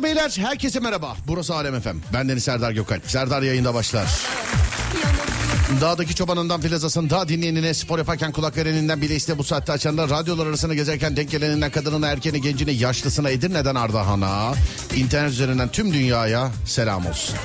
Hanımlar beyler herkese merhaba. Burası Alem Efem. Ben Deniz Serdar Gökalp. Serdar yayında başlar. Dağdaki çobanından filazasın, dağ dinleyenine, spor yaparken kulak vereninden bile iste bu saatte açanlar, radyolar arasında gezerken denk geleninden kadınına, erkeni, gencine, yaşlısına, Edirne'den Ardahan'a, internet üzerinden tüm dünyaya selam olsun.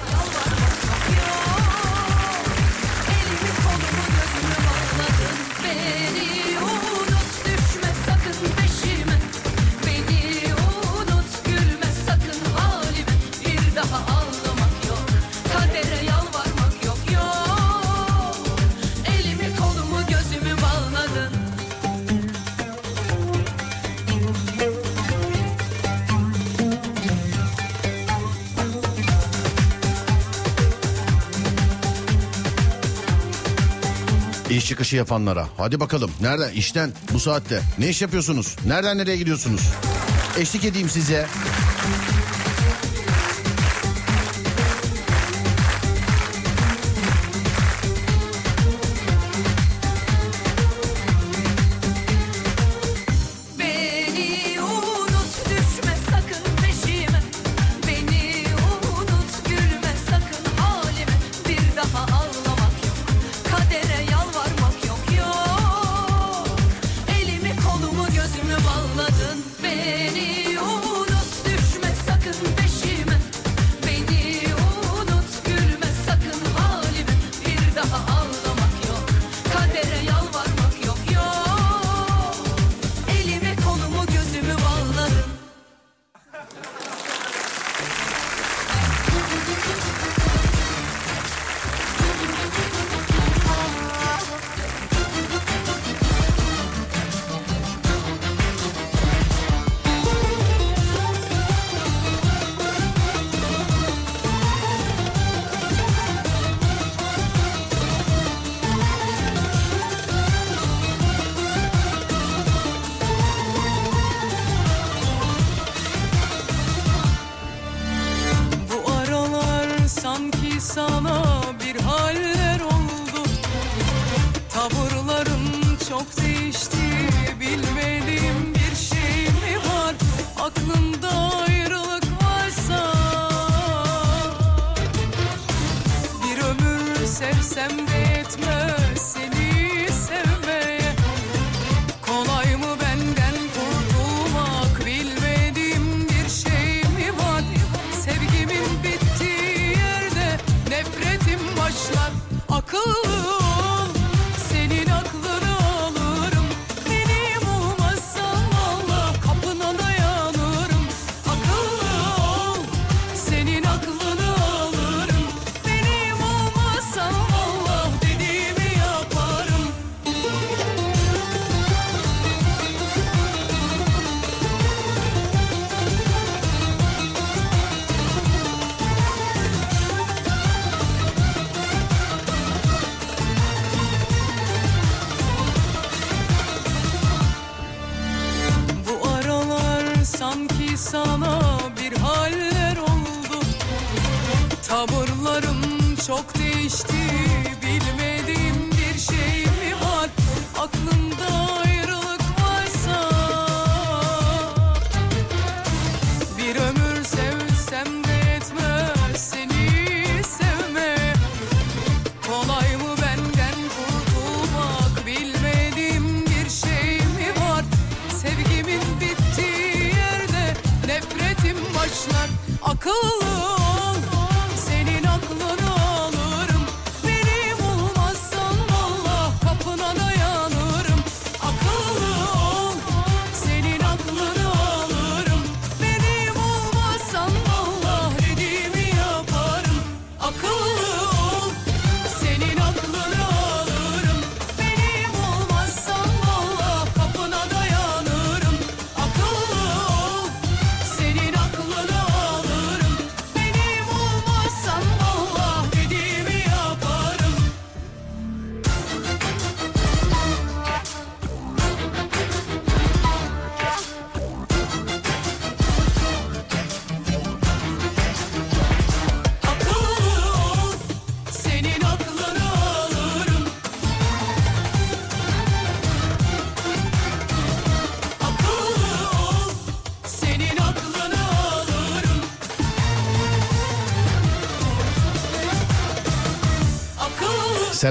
çıkışı yapanlara. Hadi bakalım nereden işten bu saatte ne iş yapıyorsunuz? Nereden nereye gidiyorsunuz? Eşlik edeyim size.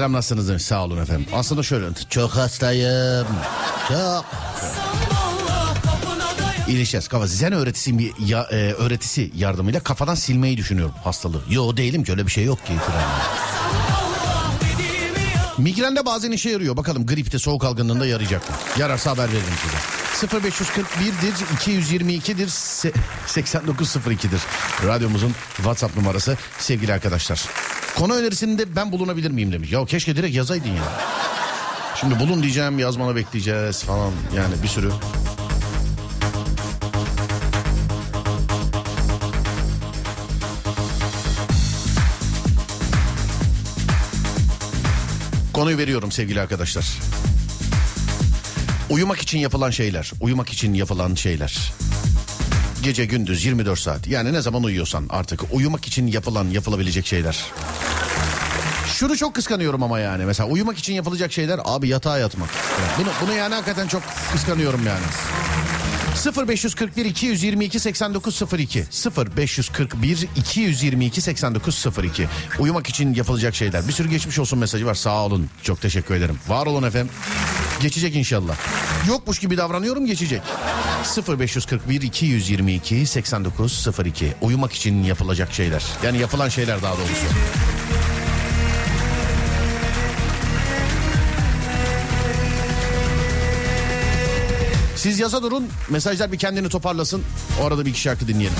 Selam nasılsınız. Sağ olun efendim. Aslında şöyle çok hastayım. Çok. İyileşeceğiz. Kafa zen öğretisi, ya, e, öğretisi yardımıyla kafadan silmeyi düşünüyorum hastalığı. Yo değilim ki öyle bir şey yok ki. Migrende bazen işe yarıyor. Bakalım gripte soğuk algınlığında yarayacak mı? Yararsa haber veririm size. 0541'dir 222'dir se- 8902'dir. Radyomuzun WhatsApp numarası sevgili arkadaşlar. Konu önerisinde ben bulunabilir miyim demiş. Ya keşke direkt yazaydın ya. Şimdi bulun diyeceğim yazmana bekleyeceğiz falan yani bir sürü. Konuyu veriyorum sevgili arkadaşlar. Uyumak için yapılan şeyler, uyumak için yapılan şeyler. Gece gündüz 24 saat yani ne zaman uyuyorsan artık uyumak için yapılan yapılabilecek şeyler. Şunu çok kıskanıyorum ama yani mesela uyumak için yapılacak şeyler abi yatağa yatmak. Bunu, bunu yani hakikaten çok kıskanıyorum yani. 0541 222 8902 0541 222 8902 Uyumak için yapılacak şeyler. Bir sürü geçmiş olsun mesajı var. Sağ olun. Çok teşekkür ederim. Var olun efendim. Geçecek inşallah. Yokmuş gibi davranıyorum geçecek. 0541 222 8902 Uyumak için yapılacak şeyler. Yani yapılan şeyler daha doğrusu. Siz yaza durun. Mesajlar bir kendini toparlasın. O arada bir iki şarkı dinleyelim.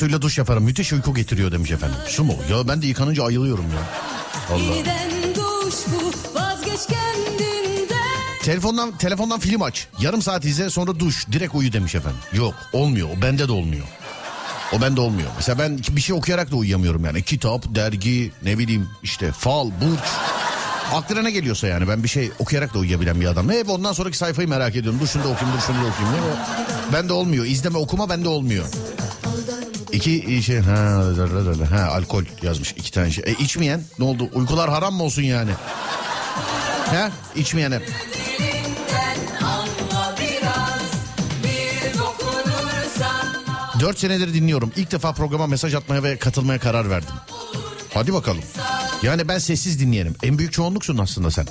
Suyla duş yaparım. Müthiş uyku getiriyor demiş efendim. Su mu? Ya ben de yıkanınca ayılıyorum ya. Allah. Telefondan telefondan film aç. Yarım saat izle sonra duş. Direkt uyu demiş efendim. Yok olmuyor. O bende de olmuyor. O bende olmuyor. Mesela ben bir şey okuyarak da uyuyamıyorum yani. Kitap, dergi, ne bileyim işte fal, burç. Aklına ne geliyorsa yani ben bir şey okuyarak da uyuyabilen bir adam. Hep ondan sonraki sayfayı merak ediyorum. Dur şunu da okuyayım, dur şunu da okuyayım. Bende olmuyor. İzleme okuma bende olmuyor. İki şey ha, ha alkol yazmış iki tane şey. E içmeyen ne oldu? Uykular haram mı olsun yani? He? İçmeyen hep. Dört senedir dinliyorum. İlk defa programa mesaj atmaya ve katılmaya karar verdim. Hadi bakalım. Yani ben sessiz dinleyenim. En büyük çoğunluksun aslında sen.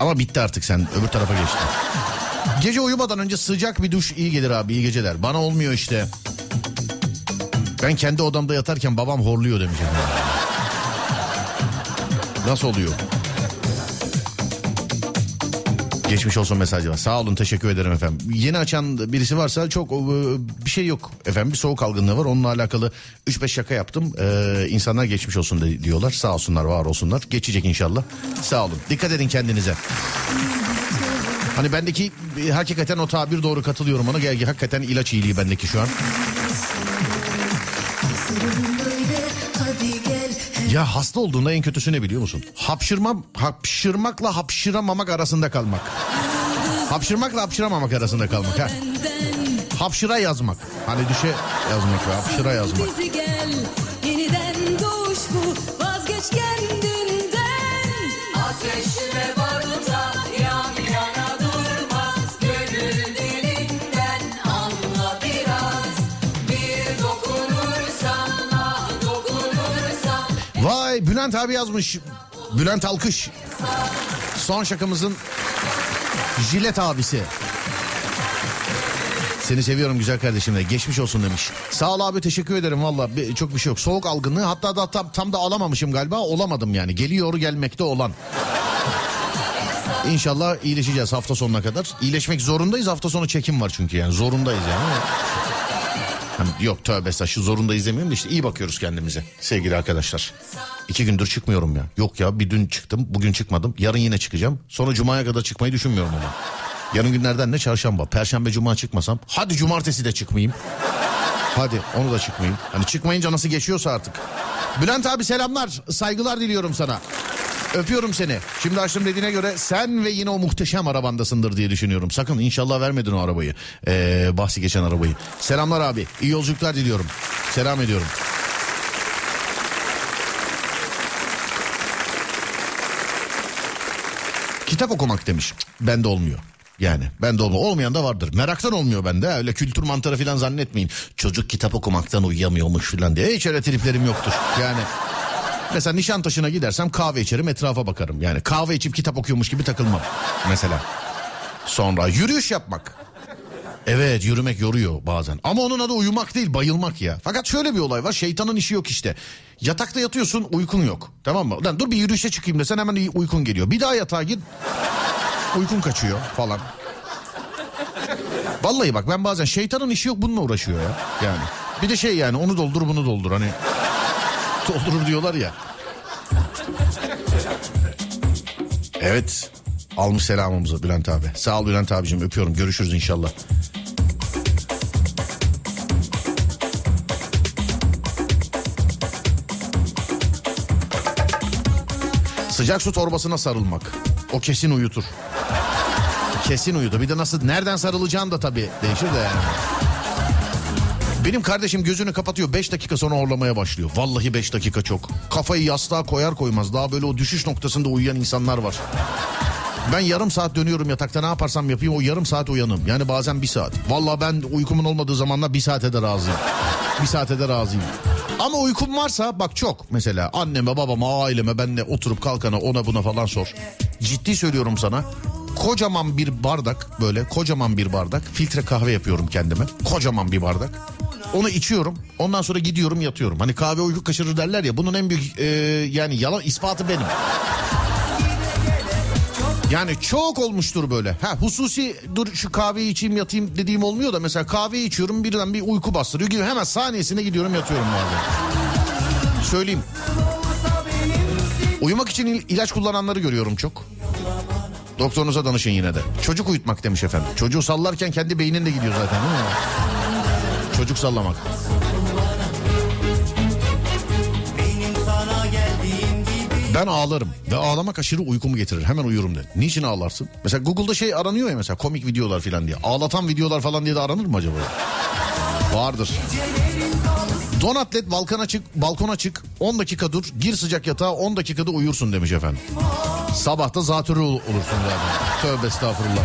Ama bitti artık sen öbür tarafa geçtin. Gece uyumadan önce sıcak bir duş iyi gelir abi iyi geceler. Bana olmuyor işte. Ben kendi odamda yatarken babam horluyor demiş. Nasıl oluyor? Geçmiş olsun mesajı var. Sağ olun teşekkür ederim efendim. Yeni açan birisi varsa çok e, bir şey yok efendim. Bir soğuk algınlığı var. Onunla alakalı 3-5 şaka yaptım. Ee, insanlar geçmiş olsun diyorlar. Sağ olsunlar var olsunlar. Geçecek inşallah. Sağ olun. Dikkat edin kendinize. Hani bendeki e, hakikaten o tabir doğru katılıyorum ona. Hakikaten ilaç iyiliği bendeki şu an. Ya hasta olduğunda en kötüsü ne biliyor musun? Hapşırmam, hapşırmakla hapşıramamak arasında kalmak. Hapşırmakla hapşıramamak arasında kalmak. Ha. Hapşıra yazmak. Hani düşe yazmak ve hapşıra yazmak. Yeniden duş bu, vazgeç Bülent abi yazmış. Bülent Alkış. Son şakamızın jilet abisi. Seni seviyorum güzel kardeşim de geçmiş olsun demiş. Sağ ol abi teşekkür ederim valla çok bir şey yok. Soğuk algınlığı hatta da tam, tam da alamamışım galiba olamadım yani. Geliyor gelmekte olan. İnşallah iyileşeceğiz hafta sonuna kadar. İyileşmek zorundayız hafta sonu çekim var çünkü yani zorundayız yani. Hani yok tövbe estağfurullah şu zorundayız demiyorum da işte iyi bakıyoruz kendimize sevgili arkadaşlar. İki gündür çıkmıyorum ya. Yok ya bir dün çıktım bugün çıkmadım yarın yine çıkacağım. Sonra cumaya kadar çıkmayı düşünmüyorum ama. Yarın günlerden ne çarşamba perşembe cuma çıkmasam hadi cumartesi de çıkmayayım. Hadi onu da çıkmayayım. Hani çıkmayınca nasıl geçiyorsa artık. Bülent abi selamlar saygılar diliyorum sana. Öpüyorum seni. Şimdi açtım dediğine göre sen ve yine o muhteşem arabandasındır diye düşünüyorum. Sakın inşallah vermedin o arabayı. Ee, bahsi geçen arabayı. Selamlar abi. İyi yolculuklar diliyorum. Selam ediyorum. Kitap okumak demiş. Bende olmuyor. Yani bende olmuyor. Olmayan da vardır. Meraktan olmuyor bende. Öyle kültür mantarı falan zannetmeyin. Çocuk kitap okumaktan uyuyamıyormuş falan diye. Hiç öyle triplerim yoktur. Yani mesela Nişantaşı'na gidersem kahve içerim etrafa bakarım. Yani kahve içip kitap okuyormuş gibi takılmam. Mesela. Sonra yürüyüş yapmak. Evet yürümek yoruyor bazen. Ama onun adı uyumak değil bayılmak ya. Fakat şöyle bir olay var şeytanın işi yok işte. Yatakta yatıyorsun uykun yok. Tamam mı? Lan dur bir yürüyüşe çıkayım desen hemen uykun geliyor. Bir daha yatağa gir. Uykun kaçıyor falan. Vallahi bak ben bazen şeytanın işi yok bununla uğraşıyor ya. Yani. Bir de şey yani onu doldur bunu doldur hani. Doldurur diyorlar ya. Evet. Almış selamımızı Bülent abi. Sağ ol Bülent abicim öpüyorum. Görüşürüz inşallah. Sıcak su torbasına sarılmak. O kesin uyutur. Kesin uyudu. Bir de nasıl nereden sarılacağın da tabii değişir de yani. Benim kardeşim gözünü kapatıyor 5 dakika sonra horlamaya başlıyor. Vallahi 5 dakika çok. Kafayı yastığa koyar koymaz daha böyle o düşüş noktasında uyuyan insanlar var. Ben yarım saat dönüyorum yatakta ne yaparsam yapayım o yarım saat uyanım. Yani bazen bir saat. Vallahi ben uykumun olmadığı zamanlar bir saate de razıyım. Bir saate de razıyım. Ama uykum varsa bak çok mesela anneme babama aileme benle oturup kalkana ona buna falan sor. Ciddi söylüyorum sana. Kocaman bir bardak böyle kocaman bir bardak filtre kahve yapıyorum kendime. Kocaman bir bardak. Onu içiyorum. Ondan sonra gidiyorum yatıyorum. Hani kahve uyku kaçırır derler ya. Bunun en büyük e, yani yalan ispatı benim. Yani çok olmuştur böyle. Ha hususi dur şu kahveyi içeyim yatayım dediğim olmuyor da mesela kahveyi içiyorum birden bir uyku bastırıyor gibi hemen saniyesine gidiyorum yatıyorum bazen. Söyleyeyim. Uyumak için il- ilaç kullananları görüyorum çok. Doktorunuza danışın yine de. Çocuk uyutmak demiş efendim. Çocuğu sallarken kendi beynin de gidiyor zaten değil mi? Çocuk sallamak. Ben ağlarım ve ağlamak aşırı uykumu getirir. Hemen uyurum de. Niçin ağlarsın? Mesela Google'da şey aranıyor ya mesela komik videolar falan diye. Ağlatan videolar falan diye de aranır mı acaba? Vardır. Don atlet balkona çık, balkona çık 10 dakika dur gir sıcak yatağa 10 dakikada uyursun demiş efendim. Sabahta zatürre ol- olursun zaten. Tövbe estağfurullah.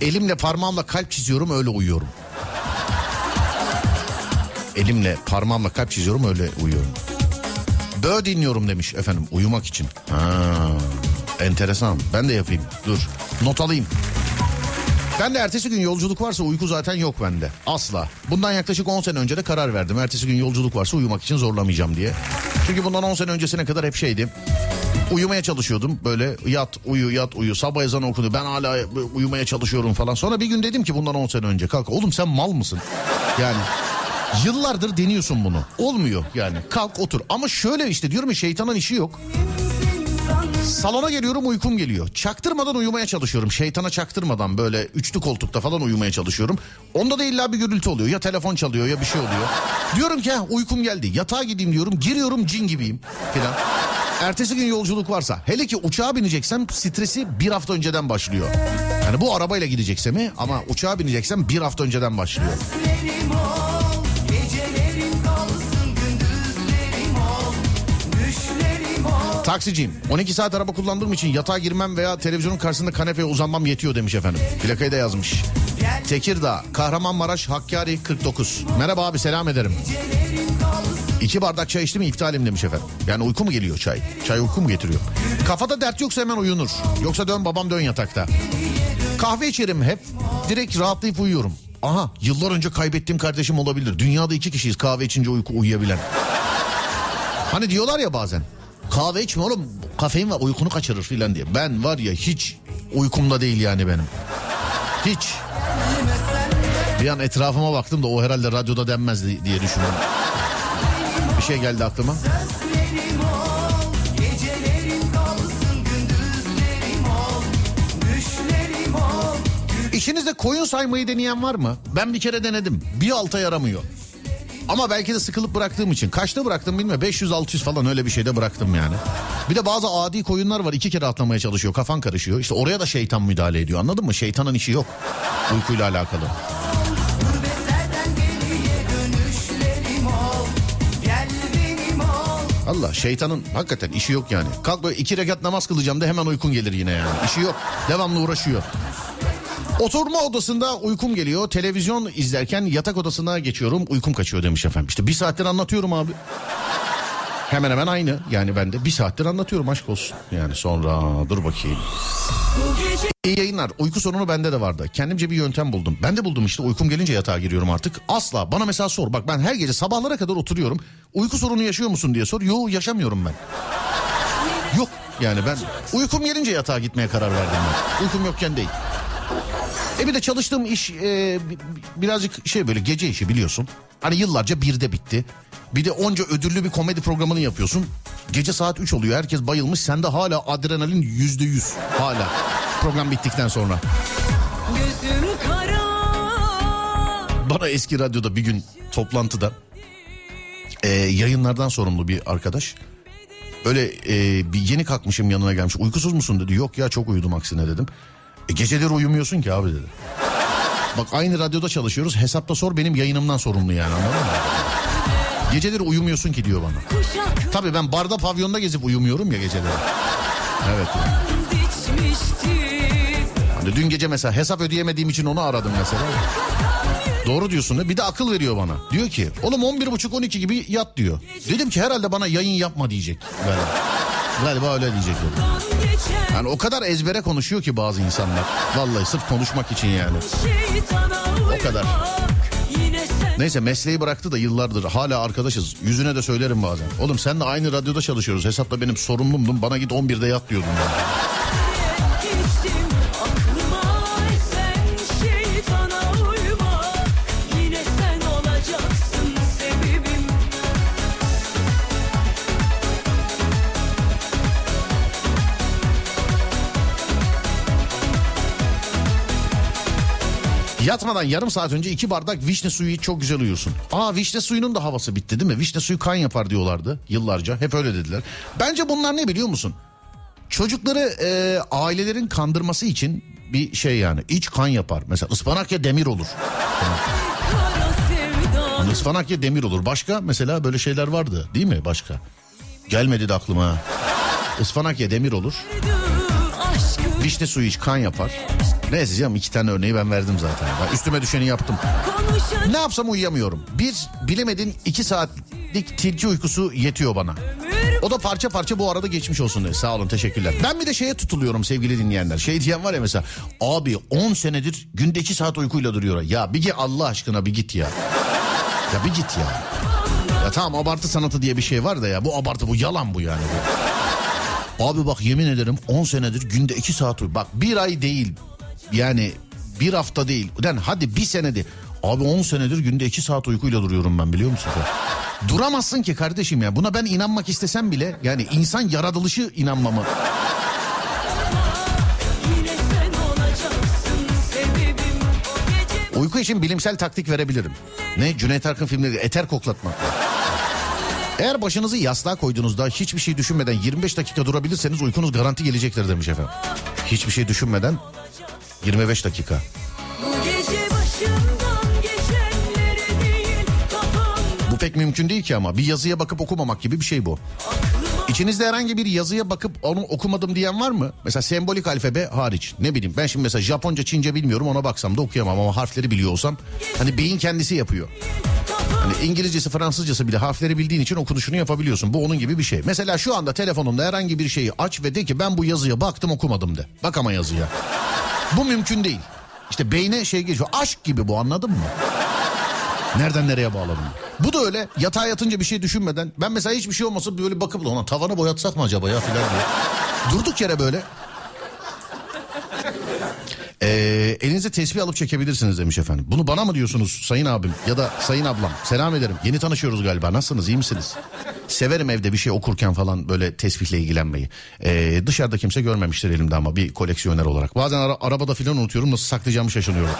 Elimle parmağımla kalp çiziyorum öyle uyuyorum. Elimle parmağımla kalp çiziyorum öyle uyuyorum. Bö dinliyorum demiş efendim uyumak için. Ha, enteresan ben de yapayım dur not alayım. Ben de ertesi gün yolculuk varsa uyku zaten yok bende. Asla. Bundan yaklaşık 10 sene önce de karar verdim. Ertesi gün yolculuk varsa uyumak için zorlamayacağım diye. Çünkü bundan 10 sene öncesine kadar hep şeydi. Uyumaya çalışıyordum. Böyle yat uyu yat uyu. Sabah ezanı okudu. Ben hala uyumaya çalışıyorum falan. Sonra bir gün dedim ki bundan 10 sene önce. Kalk oğlum sen mal mısın? Yani yıllardır deniyorsun bunu. Olmuyor yani. Kalk otur. Ama şöyle işte diyorum ya şeytanın işi yok. Salona geliyorum uykum geliyor. Çaktırmadan uyumaya çalışıyorum. Şeytana çaktırmadan böyle üçlü koltukta falan uyumaya çalışıyorum. Onda da illa bir gürültü oluyor. Ya telefon çalıyor ya bir şey oluyor. Diyorum ki "Ha, uykum geldi. Yatağa gideyim diyorum. Giriyorum cin gibiyim filan. Ertesi gün yolculuk varsa hele ki uçağa bineceksem stresi bir hafta önceden başlıyor. Yani bu arabayla gideceksem mi ama uçağa bineceksem bir hafta önceden başlıyor. gecelerim ol, gecelerim kalsın. Taksiciyim. 12 saat araba kullandığım için yatağa girmem veya televizyonun karşısında kanepeye uzanmam yetiyor demiş efendim. Plakayı da yazmış. Tekirdağ, Kahramanmaraş, Hakkari 49. Merhaba abi selam ederim. İki bardak çay içtim iptalim demiş efendim. Yani uyku mu geliyor çay? Çay uyku mu getiriyor? Kafada dert yoksa hemen uyunur. Yoksa dön babam dön yatakta. Kahve içerim hep. Direkt rahatlayıp uyuyorum. Aha yıllar önce kaybettiğim kardeşim olabilir. Dünyada iki kişiyiz kahve içince uyku uyuyabilen. Hani diyorlar ya bazen. Kahve içme oğlum kafein var uykunu kaçırır filan diye. Ben var ya hiç uykumda değil yani benim. Hiç. Bir an etrafıma baktım da o herhalde radyoda denmez di- diye düşünüyorum. Şey geldi aklıma. İşinizde koyun saymayı deneyen var mı? Ben bir kere denedim. Bir alta yaramıyor. Ama belki de sıkılıp bıraktığım için. Kaçta bıraktım bilmiyorum. 500-600 falan öyle bir şeyde bıraktım yani. Bir de bazı adi koyunlar var. iki kere atlamaya çalışıyor. Kafan karışıyor. İşte oraya da şeytan müdahale ediyor. Anladın mı? Şeytanın işi yok. Uykuyla alakalı. Allah şeytanın hakikaten işi yok yani. Kalk böyle iki rekat namaz kılacağım da hemen uykun gelir yine yani. İşi yok. Devamlı uğraşıyor. Oturma odasında uykum geliyor. Televizyon izlerken yatak odasına geçiyorum. Uykum kaçıyor demiş efendim. İşte bir saattir anlatıyorum abi. Hemen hemen aynı. Yani ben de bir saattir anlatıyorum aşk olsun. Yani sonra dur bakayım. İyi yayınlar. Uyku sorunu bende de vardı. Kendimce bir yöntem buldum. Ben de buldum işte uykum gelince yatağa giriyorum artık. Asla bana mesela sor. Bak ben her gece sabahlara kadar oturuyorum. Uyku sorunu yaşıyor musun diye sor. Yok yaşamıyorum ben. Yok yani ben uykum gelince yatağa gitmeye karar verdim ben. Uykum yokken değil. E bir de çalıştığım iş e, bi- birazcık şey böyle gece işi biliyorsun. Hani yıllarca birde bitti. Bir de onca ödüllü bir komedi programını yapıyorsun. Gece saat 3 oluyor herkes bayılmış. Sende hala adrenalin yüzde yüz. Hala program bittikten sonra. Bana eski radyoda bir gün toplantıda e, yayınlardan sorumlu bir arkadaş. Öyle e, bir yeni kalkmışım yanına gelmiş. Uykusuz musun dedi. Yok ya çok uyudum aksine dedim. E, geceleri uyumuyorsun ki abi dedi. Bak aynı radyoda çalışıyoruz. Hesapta sor benim yayınımdan sorumlu yani anladın mı? Geceleri uyumuyorsun ki diyor bana. Tabii ben barda pavyonda gezip uyumuyorum ya geceleri. Evet. Hani dün gece mesela hesap ödeyemediğim için onu aradım mesela. Doğru diyorsun bir de akıl veriyor bana. Diyor ki oğlum 11.30-12 gibi yat diyor. Dedim ki herhalde bana yayın yapma diyecek. Galiba, galiba öyle diyecek. geçen Yani o kadar ezbere konuşuyor ki bazı insanlar. Vallahi sırf konuşmak için yani. uymak kadar. Neyse mesleği bıraktı da yıllardır hala arkadaşız. Yüzüne de söylerim bazen. Oğlum sen de aynı radyoda çalışıyoruz. Hesapta benim sorumlumdun. Bana git 11'de yat diyordun. Yani. Yatmadan yarım saat önce iki bardak vişne suyu iç çok güzel uyursun. Aa vişne suyunun da havası bitti değil mi? Vişne suyu kan yapar diyorlardı yıllarca. Hep öyle dediler. Bence bunlar ne biliyor musun? Çocukları e, ailelerin kandırması için bir şey yani. iç kan yapar. Mesela ıspanak ya demir olur. Hani ıspanak ya demir olur. Başka mesela böyle şeyler vardı değil mi başka? Gelmedi de aklıma. Ispanak ya demir olur. Vişne suyu iç kan yapar. Neyse canım iki tane örneği ben verdim zaten. Ben üstüme düşeni yaptım. Ne yapsam uyuyamıyorum. Bir bilemedin iki saatlik tilki uykusu yetiyor bana. O da parça parça bu arada geçmiş olsun dedi. Sağ olun teşekkürler. Ben bir de şeye tutuluyorum sevgili dinleyenler. Şey diyen var ya mesela. Abi 10 senedir günde 2 saat uykuyla duruyor. Ya bir git Allah aşkına bir git ya. Ya bir git ya. Ya tamam abartı sanatı diye bir şey var da ya. Bu abartı bu yalan bu yani. Bu. Abi bak yemin ederim 10 senedir günde 2 saat uy. Bak bir ay değil. Yani bir hafta değil. Ulan hadi bir senede. Abi 10 senedir günde 2 saat uykuyla duruyorum ben biliyor musun? Duramazsın ki kardeşim ya. Buna ben inanmak istesem bile yani insan yaratılışı inanmamı. Uyku için bilimsel taktik verebilirim. Ne? Cüneyt Arkın filmleri eter koklatmak. Eğer başınızı yastığa koyduğunuzda hiçbir şey düşünmeden 25 dakika durabilirseniz uykunuz garanti gelecektir demiş efendim. Hiçbir şey düşünmeden 25 dakika. Bu pek mümkün değil ki ama bir yazıya bakıp okumamak gibi bir şey bu. İçinizde herhangi bir yazıya bakıp onu okumadım diyen var mı? Mesela sembolik alfabe hariç. Ne bileyim ben şimdi mesela Japonca, Çince bilmiyorum ona baksam da okuyamam ama harfleri biliyor olsam hani beyin kendisi yapıyor. Hani İngilizcesi, Fransızcası bile harfleri bildiğin için okunuşunu yapabiliyorsun. Bu onun gibi bir şey. Mesela şu anda telefonunda herhangi bir şeyi aç ve de ki ben bu yazıya baktım okumadım de. Bak ama yazıya. Bu mümkün değil. İşte beyne şey geçiyor. Aşk gibi bu anladın mı? Nereden nereye bağladım? Bu da öyle yatağa yatınca bir şey düşünmeden. Ben mesela hiçbir şey olmasa böyle bakıp ona tavanı boyatsak mı acaba ya filan diye. Durduk yere böyle. Ee, elinize tesbih alıp çekebilirsiniz demiş efendim. Bunu bana mı diyorsunuz sayın abim ya da sayın ablam? Selam ederim. Yeni tanışıyoruz galiba. Nasılsınız? iyi misiniz? Severim evde bir şey okurken falan böyle tesbihle ilgilenmeyi. Ee, dışarıda kimse görmemiştir elimde ama bir koleksiyoner olarak. Bazen ara- arabada filan unutuyorum nasıl saklayacağımı şaşırıyorum.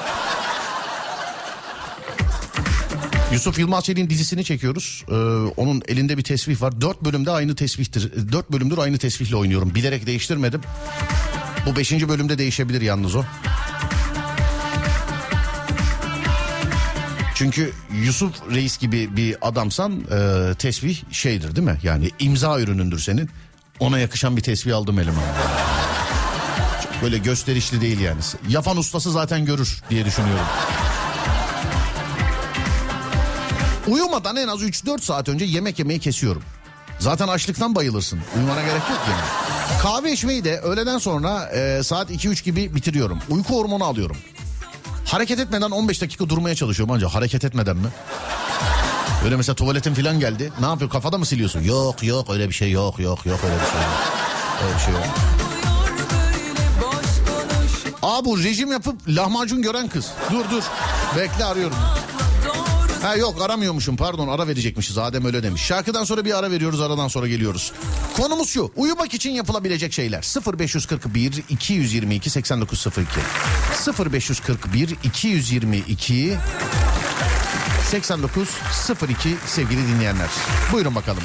Yusuf Yılmaz Çelik'in dizisini çekiyoruz. Ee, onun elinde bir tesbih var. Dört bölümde aynı tesbihtir. Dört bölümdür aynı tesbihle oynuyorum. Bilerek değiştirmedim. Bu beşinci bölümde değişebilir yalnız o. Çünkü Yusuf Reis gibi bir adamsan e, tesbih şeydir değil mi? Yani imza ürünündür senin. Ona yakışan bir tesbih aldım elime. Böyle gösterişli değil yani. Yapan ustası zaten görür diye düşünüyorum. Uyumadan en az 3-4 saat önce yemek yemeyi kesiyorum. Zaten açlıktan bayılırsın. Uyumana gerek yok yani. Kahve içmeyi de öğleden sonra e, saat 2-3 gibi bitiriyorum. Uyku hormonu alıyorum. Hareket etmeden 15 dakika durmaya çalışıyorum ancak hareket etmeden mi? Öyle mesela tuvaletin falan geldi. Ne yapıyor kafada mı siliyorsun? Yok yok öyle bir şey yok yok yok öyle bir şey yok. Öyle bir şey yok. Aa bu rejim yapıp lahmacun gören kız. Dur dur. Bekle arıyorum. Ha yok aramıyormuşum pardon ara verecekmişiz Adem öyle demiş. Şarkıdan sonra bir ara veriyoruz aradan sonra geliyoruz. Konumuz şu uyumak için yapılabilecek şeyler 0541 222 8902 0541 222 8902 sevgili dinleyenler. Buyurun bakalım.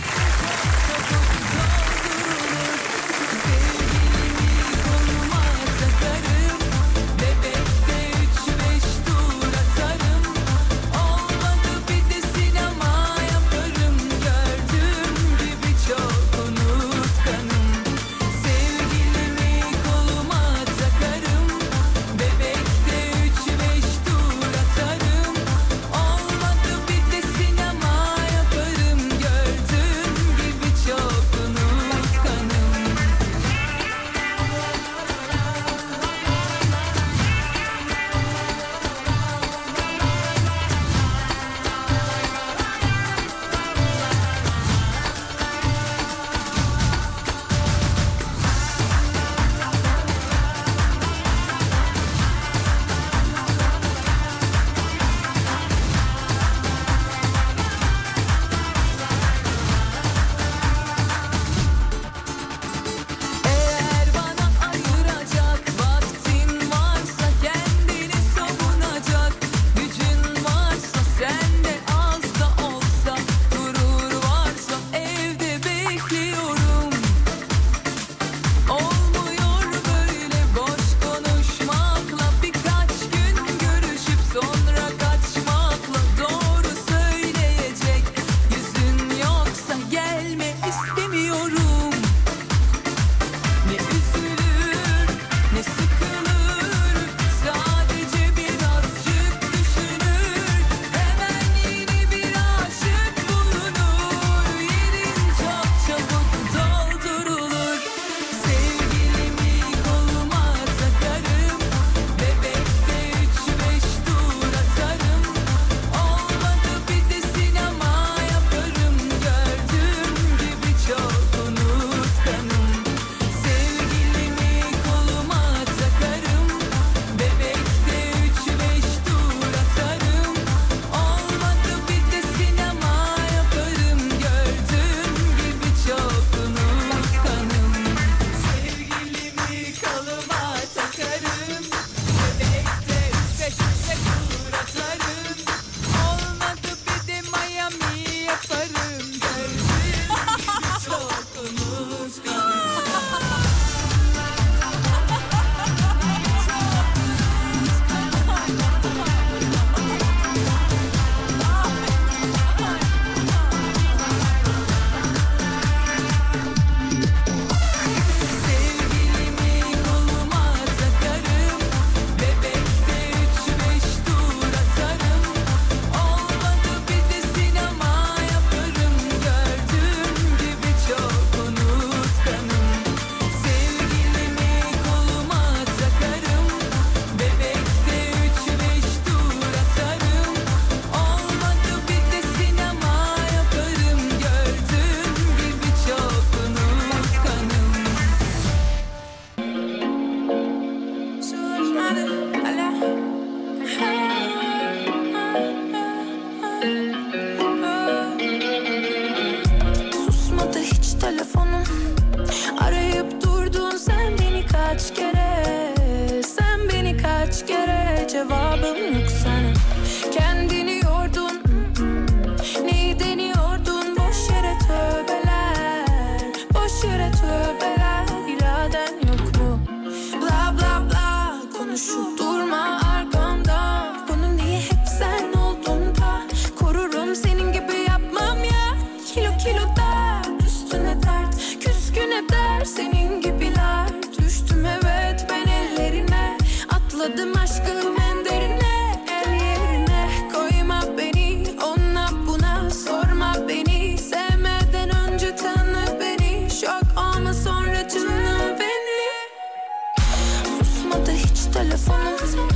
Telefonum.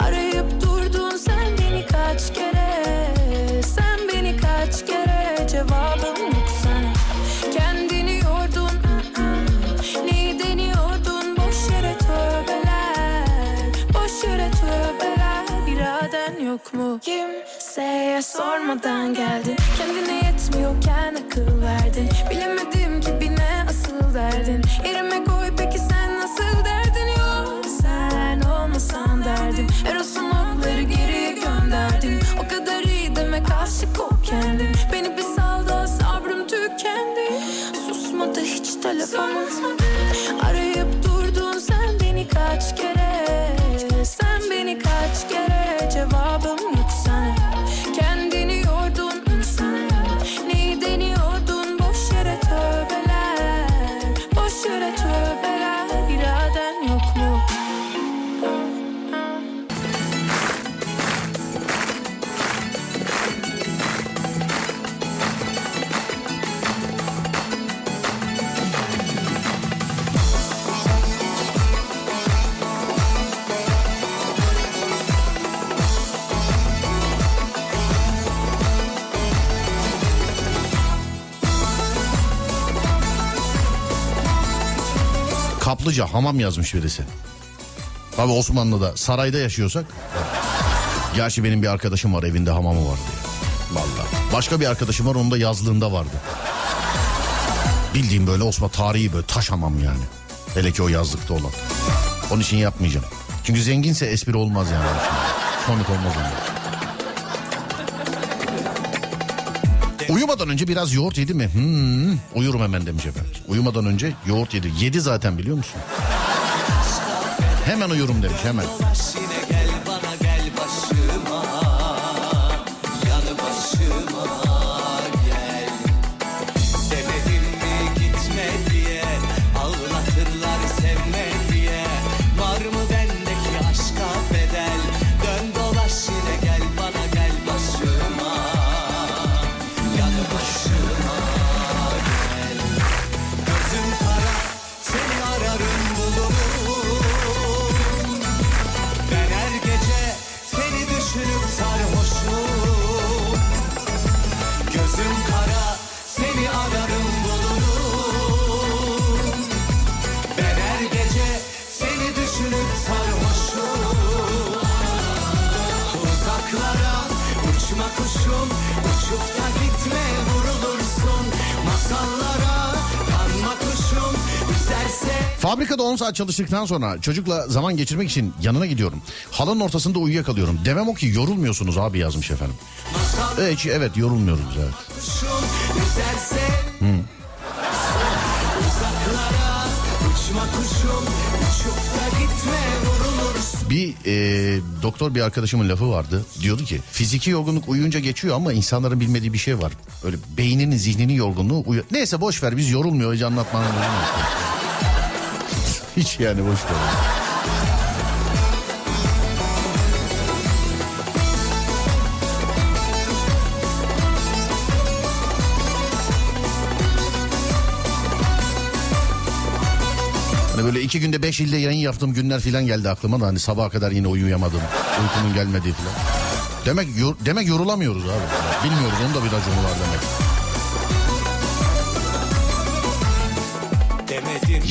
Arayıp durdun sen beni kaç kere? Sen beni kaç kere? Cevabım yok sana. Kendini yordun ı-ı. Neyi deniyordun Boş yere tövbeler. Boş yere tövbeler. İraden yok mu? Kimseye sormadan geldin. Kendine yetmiyorken akıl verdin. Bilemedim ki bir ne asıl derdin. Yerime koy olmasan derdim. Eros'un okları geriye gönderdim. O kadar iyi demek aşık ol kendin. Beni bir sal da sabrım tükendi. Susmadı hiç telefonum. Arayıp durdun sen beni kaç kere Kaplıca hamam yazmış birisi. Tabi Osmanlı'da sarayda yaşıyorsak. Gerçi benim bir arkadaşım var evinde hamamı var diye. Vallahi. Başka bir arkadaşım var onun da yazlığında vardı. Bildiğim böyle Osmanlı tarihi böyle taş hamam yani. Hele ki o yazlıkta olan. Onun için yapmayacağım. Çünkü zenginse espri olmaz yani. Komik olmaz onlar. Uyumadan önce biraz yoğurt yedi mi? Hmm, uyurum hemen demiş efendim. Uyumadan önce yoğurt yedi. Yedi zaten biliyor musun? Hemen uyurum demiş hemen. 10 saat çalıştıktan sonra çocukla zaman geçirmek için yanına gidiyorum. Halının ortasında uyuyakalıyorum. Demem o ki yorulmuyorsunuz abi yazmış efendim. Evet, evet yorulmuyoruz evet. vurulursun Bir e, doktor bir arkadaşımın lafı vardı. Diyordu ki fiziki yorgunluk uyuyunca geçiyor ama insanların bilmediği bir şey var. Öyle beyninin zihninin yorgunluğu uyu... Neyse boş ver biz yorulmuyor hiç anlatmanın. Hiç yani boş ver. Hani böyle iki günde beş ilde yayın yaptığım günler filan geldi aklıma da hani sabaha kadar yine uyuyamadım. Uykumun gelmediği filan. Demek yor- demek yorulamıyoruz abi. Bilmiyoruz onun da bir raconu var demek.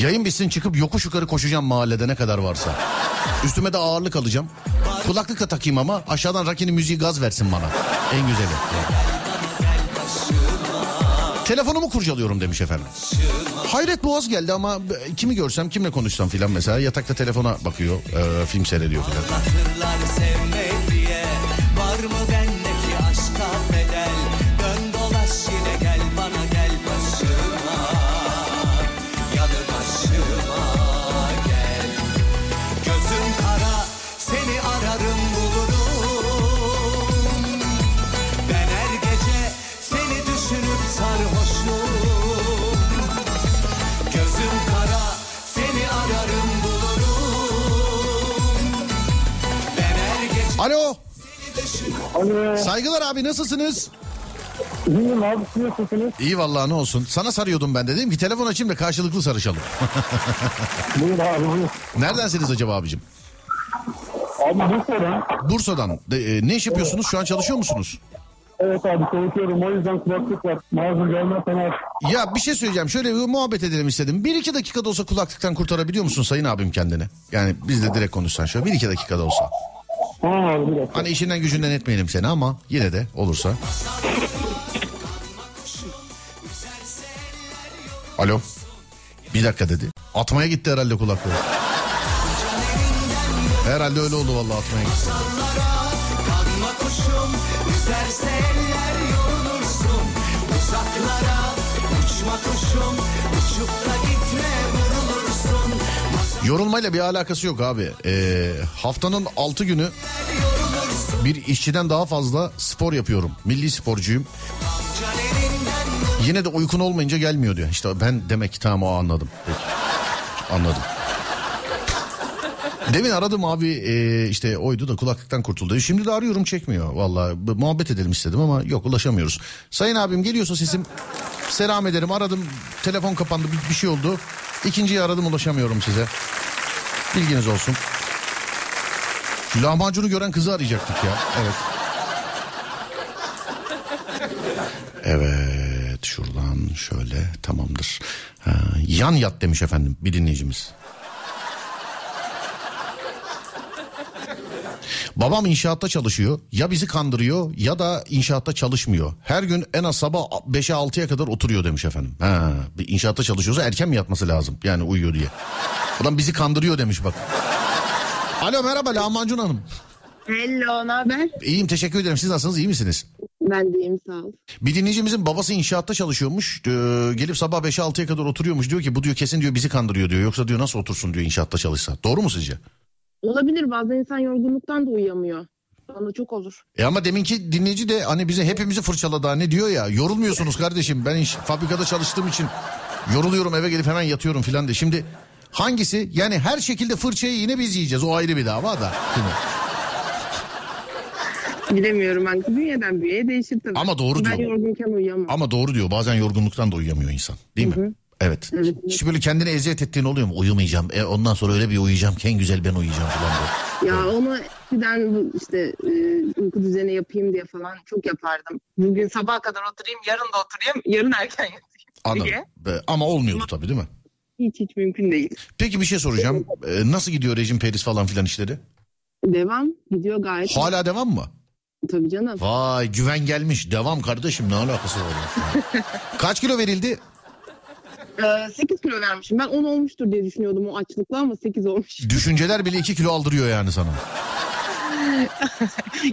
Yayın bitsin çıkıp yokuş yukarı koşacağım mahallede ne kadar varsa. Üstüme de ağırlık alacağım. Kulaklık da takayım ama aşağıdan Raki'nin müziği gaz versin bana. En güzeli. Telefonumu kurcalıyorum demiş efendim. Hayret Boğaz geldi ama kimi görsem kimle konuşsam filan mesela yatakta telefona bakıyor e, film seyrediyor filan. Var Alo. Alo. Saygılar abi nasılsınız? İyiyim abi siz nasılsınız? İyi vallahi ne olsun. Sana sarıyordum ben de dedim ki telefon açayım da karşılıklı sarışalım. Buyur abi buyur. Neredensiniz acaba abicim? Abi bu sorun. Bursa'dan. De- e, ne iş yapıyorsunuz? Şu an çalışıyor musunuz? Evet abi çalışıyorum o yüzden kulaklık var. Mazur gelmezsen abi. Ya bir şey söyleyeceğim. Şöyle bir muhabbet edelim istedim. Bir iki dakikada olsa kulaklıktan kurtarabiliyor musun sayın abim kendini? Yani biz de direkt konuşsan şöyle bir iki dakikada olsa. Dakika. Hani işinden gücünden etmeyelim seni ama yine de olursa. Alo. Bir dakika dedi. Atmaya gitti herhalde kulaklığı. Herhalde öyle oldu vallahi atmaya gitti. Uçma kuşum uçup da Yorulmayla bir alakası yok abi. Ee, haftanın 6 günü bir işçiden daha fazla spor yapıyorum. Milli sporcuyum. Yine de uykun olmayınca gelmiyor diyor. İşte ben demek ki tamam o anladım. Peki. Anladım. Demin aradım abi e, işte oydu da kulaklıktan kurtuldu. Şimdi de arıyorum çekmiyor. Vallahi b- muhabbet edelim istedim ama yok ulaşamıyoruz. Sayın abim geliyorsa sesim selam ederim. Aradım telefon kapandı bir şey oldu. İkinciyi aradım ulaşamıyorum size. Bilginiz olsun. Lahmacunu gören kızı arayacaktık ya. Evet. Evet şuradan şöyle tamamdır. Ha, yan yat demiş efendim bir dinleyicimiz. Babam inşaatta çalışıyor. Ya bizi kandırıyor ya da inşaatta çalışmıyor. Her gün en az sabah 5'e 6'ya kadar oturuyor demiş efendim. Ha, bir inşaatta çalışıyorsa erken mi yatması lazım? Yani uyuyor diye. Adam bizi kandırıyor demiş bak. Alo merhaba Lahmacun Hanım. Hello, ne haber? İyiyim teşekkür ederim. Siz nasılsınız iyi misiniz? Ben de iyiyim sağ ol. Bir dinleyicimizin babası inşaatta çalışıyormuş. Ee, gelip sabah 5'e 6'ya kadar oturuyormuş. Diyor ki bu diyor kesin diyor bizi kandırıyor diyor. Yoksa diyor nasıl otursun diyor inşaatta çalışsa. Doğru mu sizce? Olabilir bazen insan yorgunluktan da uyuyamıyor. Bana çok olur. E ama deminki dinleyici de hani bize hepimizi fırçaladı hani diyor ya yorulmuyorsunuz kardeşim ben iş, fabrikada çalıştığım için yoruluyorum eve gelip hemen yatıyorum filan de. Şimdi hangisi yani her şekilde fırçayı yine biz yiyeceğiz o ayrı bir dava da. Değil mi? Bilemiyorum ben. Bünyeden bünyeye değişir tabii. Ama doğru ben diyor. yorgunken uyuyamam. Ama doğru diyor bazen yorgunluktan da uyuyamıyor insan değil mi? Evet. Evet, evet. Hiç böyle kendine eziyet ettiğin oluyor mu? Uyumayacağım. E, ondan sonra öyle bir uyuyacağım ki en güzel ben uyuyacağım falan diye. Ya onu eskiden işte e, uyku düzeni yapayım diye falan çok yapardım. Bugün sabaha kadar oturayım, yarın da oturayım, yarın erken yatayım. Diye. Ama olmuyordu tabii değil mi? Hiç hiç mümkün değil. Peki bir şey soracağım. E, nasıl gidiyor rejim peris falan filan işleri? Devam gidiyor gayet. Hala devam mı? Tabii canım. Vay güven gelmiş. Devam kardeşim ne alakası var? Kaç kilo verildi? Ee, 8 kilo vermişim. Ben 10 olmuştur diye düşünüyordum o açlıkla ama 8 olmuş. Düşünceler bile 2 kilo aldırıyor yani sana.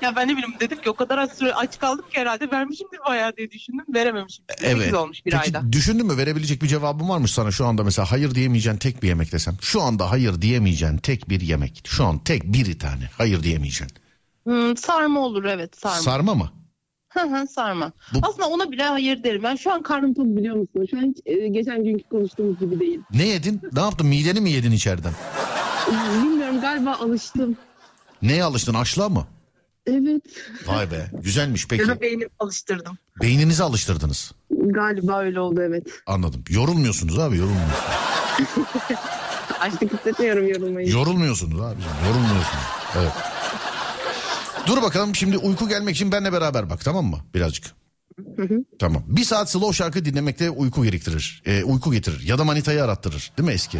ya ben ne bileyim dedim ki o kadar az süre aç kaldım ki herhalde vermişimdir bayağı diye düşündüm. Verememişim. Evet. Sekiz olmuş bir Peki ayda. düşündün mü verebilecek bir cevabın varmış sana şu anda mesela hayır diyemeyeceğin tek bir yemek desem. Şu anda hayır diyemeyeceğin tek bir yemek. Şu an tek bir tane hayır diyemeyeceğin. Hmm, sarma olur evet sarma. Sarma mı? Hı hı sarma. Bu- Aslında ona bile hayır derim. Ben şu an Karnım tok biliyor musun? Şu an hiç, e, geçen günkü konuştuğumuz gibi değil. Ne yedin? Ne yaptın? Mideni mi yedin içeriden? Bilmiyorum galiba alıştım. Neye alıştın? Açlığa mı? Evet Vay be. Güzelmiş peki. ya da beynimi alıştırdım. Beyninizi alıştırdınız. galiba öyle oldu evet. Anladım. Yorulmuyorsunuz abi yorulmuyorsunuz. Açlık hissetmiyorum yorulmayı. Yorulmuyorsunuz abicim. Yorulmuyorsunuz. Evet. Dur bakalım şimdi uyku gelmek için benle beraber bak tamam mı? Birazcık. Tamam. Bir saat slow şarkı dinlemekte uyku gerektirir. Ee, uyku getirir. Ya da manitayı arattırır. Değil mi eski?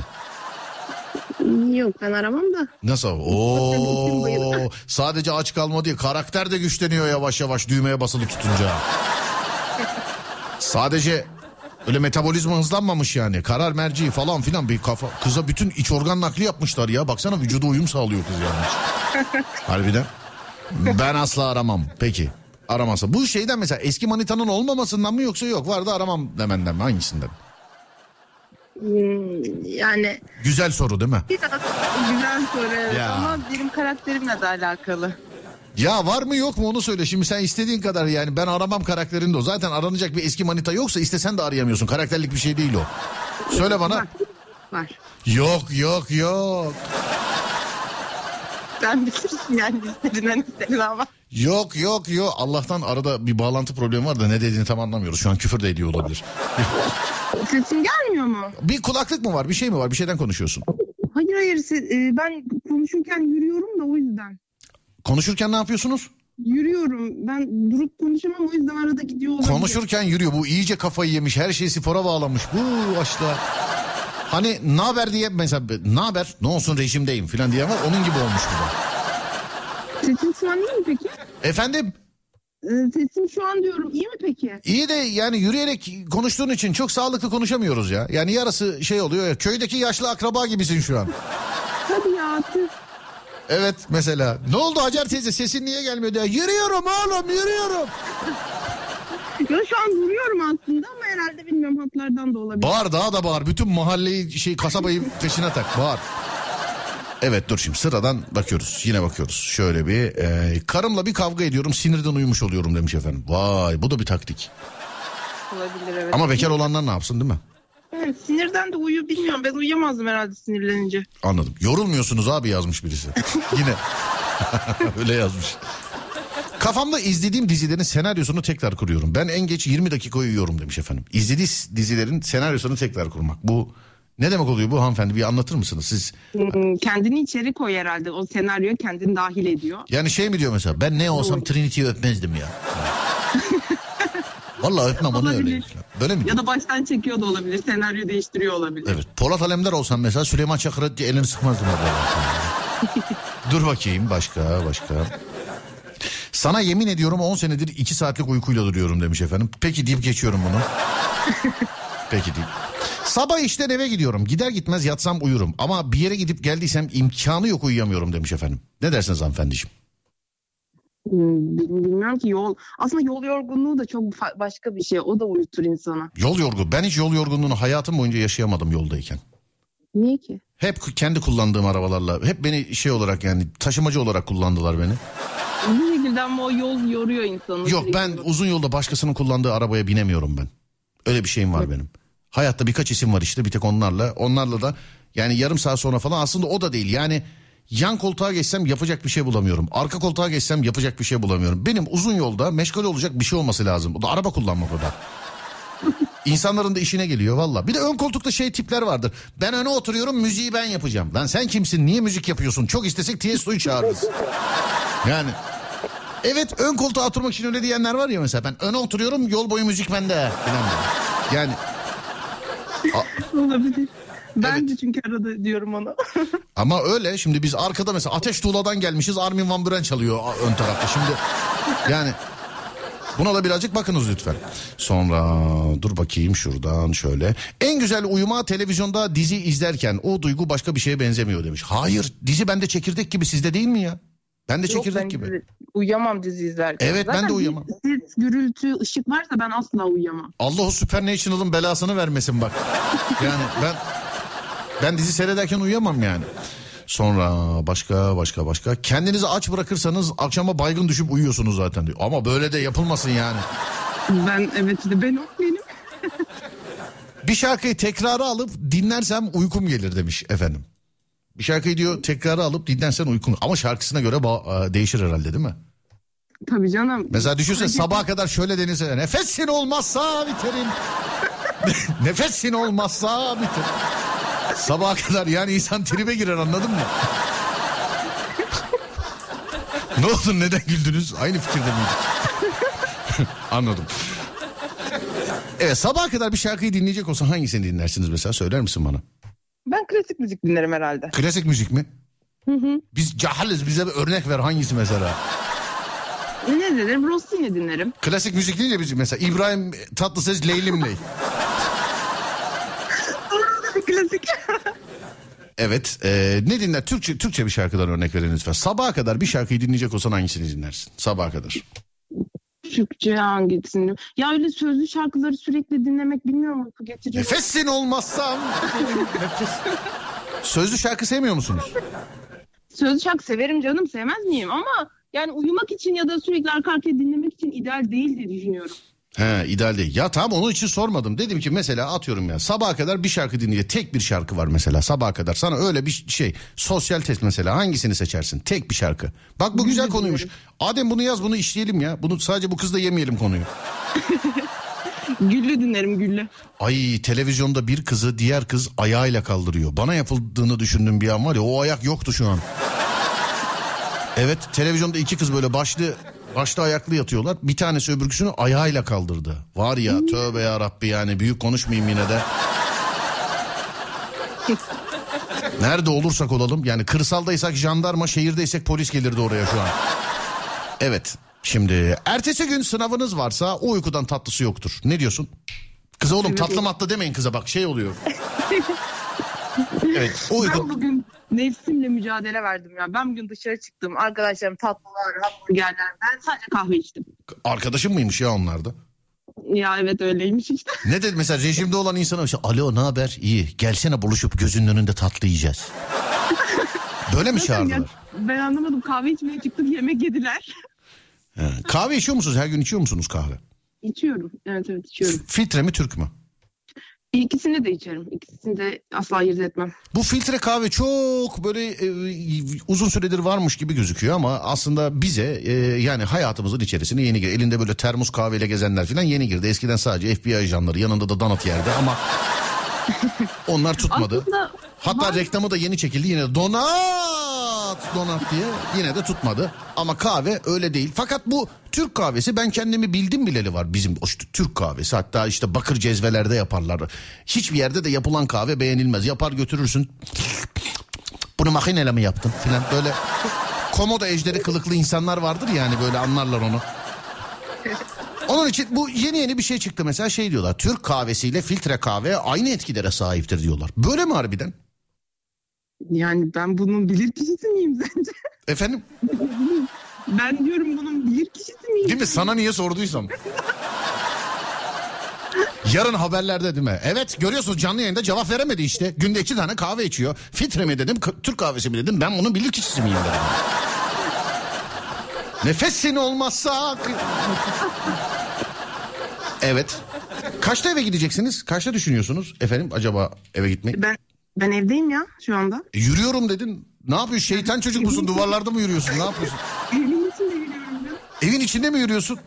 Yok ben aramam da. Nasıl? Oo, sadece aç kalma değil. Karakter de güçleniyor yavaş yavaş düğmeye basılı tutunca. Sadece öyle metabolizma hızlanmamış yani. Karar merci falan filan bir kafa. Kıza bütün iç organ nakli yapmışlar ya. Baksana vücuda uyum sağlıyor kız yani. Harbiden. Ben asla aramam. Peki. Aramasa. Bu şeyden mesela eski manitanın olmamasından mı yoksa yok vardı aramam demenden mi hangisinden? Hmm, yani Güzel soru değil mi? Biraz güzel soru evet Ya. ama benim karakterimle de alakalı. Ya var mı yok mu onu söyle. Şimdi sen istediğin kadar yani ben aramam karakterinde o. Zaten aranacak bir eski manita yoksa istesen de arayamıyorsun. Karakterlik bir şey değil o. Söyle bana. var. Yok yok yok. Sen bilirsin yani isterinden isterine ama. Yok yok yok Allah'tan arada bir bağlantı problemi var da ne dediğini tam anlamıyoruz. Şu an küfür de ediyor olabilir. Sesim gelmiyor mu? bir kulaklık mı var bir şey mi var bir şeyden konuşuyorsun. Hayır hayır se- e, ben konuşurken yürüyorum da o yüzden. Konuşurken ne yapıyorsunuz? Yürüyorum. Ben durup konuşamam o yüzden arada gidiyor olabilir. Konuşurken yürüyor. Bu iyice kafayı yemiş. Her şeyi spora bağlamış. Bu açla. Hani ne haber diye mesela ne haber? Ne olsun rejimdeyim falan diye ama onun gibi olmuş bu da. Sesim şu an iyi mi peki? Efendim Ee, sesim şu an diyorum iyi mi peki? iyi de yani yürüyerek konuştuğun için çok sağlıklı konuşamıyoruz ya. Yani yarısı şey oluyor ya köydeki yaşlı akraba gibisin şu an. Hadi ya. Evet mesela. Ne oldu Hacer teyze sesin niye gelmiyor diye. Yürüyorum oğlum yürüyorum. Ya şu an duruyorum aslında ama herhalde bilmiyorum hatlardan da olabilir. Bağır daha da bağır. Bütün mahalleyi şey kasabayı peşine tak. Bağır. Evet dur şimdi sıradan bakıyoruz. Yine bakıyoruz. Şöyle bir e, karımla bir kavga ediyorum sinirden uyumuş oluyorum demiş efendim. Vay bu da bir taktik. Olabilir evet. Ama bekar olanlar ne yapsın değil mi? Evet, sinirden de uyu bilmiyorum. Ben uyuyamazdım herhalde sinirlenince. Anladım. Yorulmuyorsunuz abi yazmış birisi. Yine. Öyle yazmış. Kafamda izlediğim dizilerin senaryosunu tekrar kuruyorum. Ben en geç 20 dakika uyuyorum demiş efendim. İzlediği dizilerin senaryosunu tekrar kurmak. Bu ne demek oluyor bu hanımefendi bir anlatır mısınız siz? Hmm, Kendini içeri koy herhalde. O senaryoya kendini dahil ediyor. Yani şey mi diyor mesela ben ne olsam Trinity'yi öpmezdim ya. Vallahi öpmem onu öyle. Böyle mi? Ya da baştan çekiyor da olabilir. Senaryo değiştiriyor olabilir. Evet. Polat Alemdar olsam mesela Süleyman Çakır'a elini sıkmazdım. Dur bakayım başka başka. Sana yemin ediyorum 10 senedir 2 saatlik uykuyla duruyorum demiş efendim. Peki deyip geçiyorum bunu. Peki deyip. Sabah işten eve gidiyorum. Gider gitmez yatsam uyurum. Ama bir yere gidip geldiysem imkanı yok uyuyamıyorum demiş efendim. Ne dersiniz hanımefendiciğim? Hmm, bil- Bilmiyorum ki yol. Aslında yol yorgunluğu da çok başka bir şey. O da uyutur insanı. Yol yorgun. Ben hiç yol yorgunluğunu hayatım boyunca yaşayamadım yoldayken. Niye ki? Hep kendi kullandığım arabalarla. Hep beni şey olarak yani taşımacı olarak kullandılar beni. Bir şekilde ama o yol yoruyor insanı. Yok ben uzun yolda başkasının kullandığı arabaya binemiyorum ben. Öyle bir şeyim var benim. Hayatta birkaç isim var işte bir tek onlarla. Onlarla da yani yarım saat sonra falan aslında o da değil. Yani yan koltuğa geçsem yapacak bir şey bulamıyorum. Arka koltuğa geçsem yapacak bir şey bulamıyorum. Benim uzun yolda meşgul olacak bir şey olması lazım. O da araba kullanmak o da. İnsanların da işine geliyor valla. Bir de ön koltukta şey tipler vardır. Ben öne oturuyorum müziği ben yapacağım. Lan sen kimsin niye müzik yapıyorsun? Çok istesek Tiesto'yu çağırırız. Yani Evet ön koltuğa oturmak için öyle diyenler var ya mesela ben öne oturuyorum yol boyu müzik bende. Yani Olabilir. Ben de çünkü arada diyorum ona. ama öyle şimdi biz arkada mesela Ateş Tuğla'dan gelmişiz Armin Van Buuren çalıyor ön tarafta. Şimdi yani buna da birazcık bakınız lütfen. Sonra dur bakayım şuradan şöyle. En güzel uyuma televizyonda dizi izlerken o duygu başka bir şeye benzemiyor demiş. Hayır dizi bende çekirdek gibi sizde değil mi ya? Ben de çekirdek ben gibi. dizi- uyuyamam dizi izlerken. Evet, ben de uyuyamam. Ses, gürültü, ışık varsa ben asla uyuyamam. Allah o Supernational'ın belasını vermesin bak. Yani ben ben dizi seyrederken uyuyamam yani. Sonra başka başka başka. Kendinizi aç bırakırsanız akşama baygın düşüp uyuyorsunuz zaten diyor. Ama böyle de yapılmasın yani. Ben evet işte ben o benim. Bir şarkıyı tekrara alıp dinlersem uykum gelir demiş efendim. Bir şarkıyı diyor tekrara alıp dinlersen uykun. Ama şarkısına göre ba- e, değişir herhalde değil mi? Tabii canım. Mesela düşünsene sabaha kadar şöyle denirse nefesin olmazsa biterim. nefesin olmazsa biterim. Sabaha kadar yani insan tribe girer anladın mı? ne oldu neden güldünüz? Aynı fikirde miydik? Anladım. Evet sabaha kadar bir şarkıyı dinleyecek olsan hangisini dinlersiniz mesela söyler misin bana? Ben klasik müzik dinlerim herhalde. Klasik müzik mi? Biz cahiliz bize bir örnek ver hangisi mesela? Ne dinlerim? Rossini dinlerim. Klasik müzik deyince biz mesela İbrahim Tatlıses Leylim Ley. klasik. Evet. e, ne dinler? Türkçe Türkçe bir şarkıdan örnek verin lütfen. Sabaha kadar bir şarkıyı dinleyecek olsan hangisini dinlersin? Sabaha kadar. Türkçe hangisini? Ya öyle sözlü şarkıları sürekli dinlemek bilmiyorum uyku getiriyor. Nefesin olmazsam. Nefes. Sözlü şarkı sevmiyor musunuz? Sözlü şarkı severim canım sevmez miyim ama yani uyumak için ya da sürekli arka arkaya dinlemek için ideal değil diye düşünüyorum. He ideal değil. Ya tamam onun için sormadım. Dedim ki mesela atıyorum ya sabaha kadar bir şarkı dinleyecek. Tek bir şarkı var mesela sabaha kadar. Sana öyle bir şey sosyal test mesela hangisini seçersin? Tek bir şarkı. Bak bu güzel konuymuş. Adem bunu yaz bunu işleyelim ya. Bunu sadece bu kızla yemeyelim konuyu. Güllü dinlerim güllü. Ay televizyonda bir kızı diğer kız ayağıyla kaldırıyor. Bana yapıldığını düşündüğüm bir an var ya o ayak yoktu şu an. Evet televizyonda iki kız böyle başlı başlı ayaklı yatıyorlar. Bir tanesi öbürküsünü ayağıyla kaldırdı. Var ya tövbe ya Rabbi yani büyük konuşmayayım yine de. Nerede olursak olalım yani kırsaldaysak jandarma şehirdeysek polis gelirdi oraya şu an. Evet şimdi ertesi gün sınavınız varsa o uykudan tatlısı yoktur. Ne diyorsun? Kıza oğlum tatlı matlı demeyin kıza bak şey oluyor. evet o. Ben bugün nefsimle mücadele verdim ya. Ben bugün dışarı çıktım. Arkadaşlarım tatlılar, hamburgerler. Ben sadece kahve içtim. Arkadaşın mıymış ya onlarda? Ya evet öyleymiş işte. Ne dedi mesela rejimde olan insana işte alo ne haber iyi gelsene buluşup gözünün önünde tatlı yiyeceğiz. Böyle mi çağırdılar? Ya, ben anlamadım. Kahve içmeye çıktık yemek yediler. He. Kahve içiyor musunuz? Her gün içiyor musunuz kahve? İçiyorum. Evet evet içiyorum. Filtre mi Türk mü? İkisini de içerim. İkisini de asla ayırt etmem. Bu filtre kahve çok böyle e, uzun süredir varmış gibi gözüküyor ama aslında bize e, yani hayatımızın içerisine yeni girdi. Elinde böyle termos kahveyle gezenler falan yeni girdi. Eskiden sadece FBI ajanları yanında da donut yerdi ama onlar tutmadı. Aslında Hatta var- reklamı da yeni çekildi yine de donat donat diye yine de tutmadı. Ama kahve öyle değil. Fakat bu Türk kahvesi ben kendimi bildim bileli var bizim işte Türk kahvesi. Hatta işte bakır cezvelerde yaparlar. Hiçbir yerde de yapılan kahve beğenilmez. Yapar götürürsün. Bunu makineyle mi yaptın filan böyle komodo ejderi kılıklı insanlar vardır yani böyle anlarlar onu. Onun için bu yeni yeni bir şey çıktı mesela şey diyorlar. Türk kahvesiyle filtre kahve aynı etkilere sahiptir diyorlar. Böyle mi harbiden? Yani ben bunun bilir kişisi miyim sence? Efendim? Ben diyorum bunun bilir kişisi miyim? Değil mi? Sana niye sorduysam. Yarın haberlerde değil mi? Evet görüyorsunuz canlı yayında cevap veremedi işte. Günde iki tane kahve içiyor. Filtre mi dedim, Türk kahvesi mi dedim. Ben bunun bilir kişisi miyim dedim. Nefesin olmazsa... evet. Kaçta eve gideceksiniz? Kaçta düşünüyorsunuz efendim acaba eve gitmeyi? Ben ben evdeyim ya şu anda. E, yürüyorum dedin. Ne yapıyorsun? Şeytan çocuk musun? Duvarlarda mı yürüyorsun? Ne yapıyorsun? Evin içinde yürüyorum ben. Evin içinde mi yürüyorsun?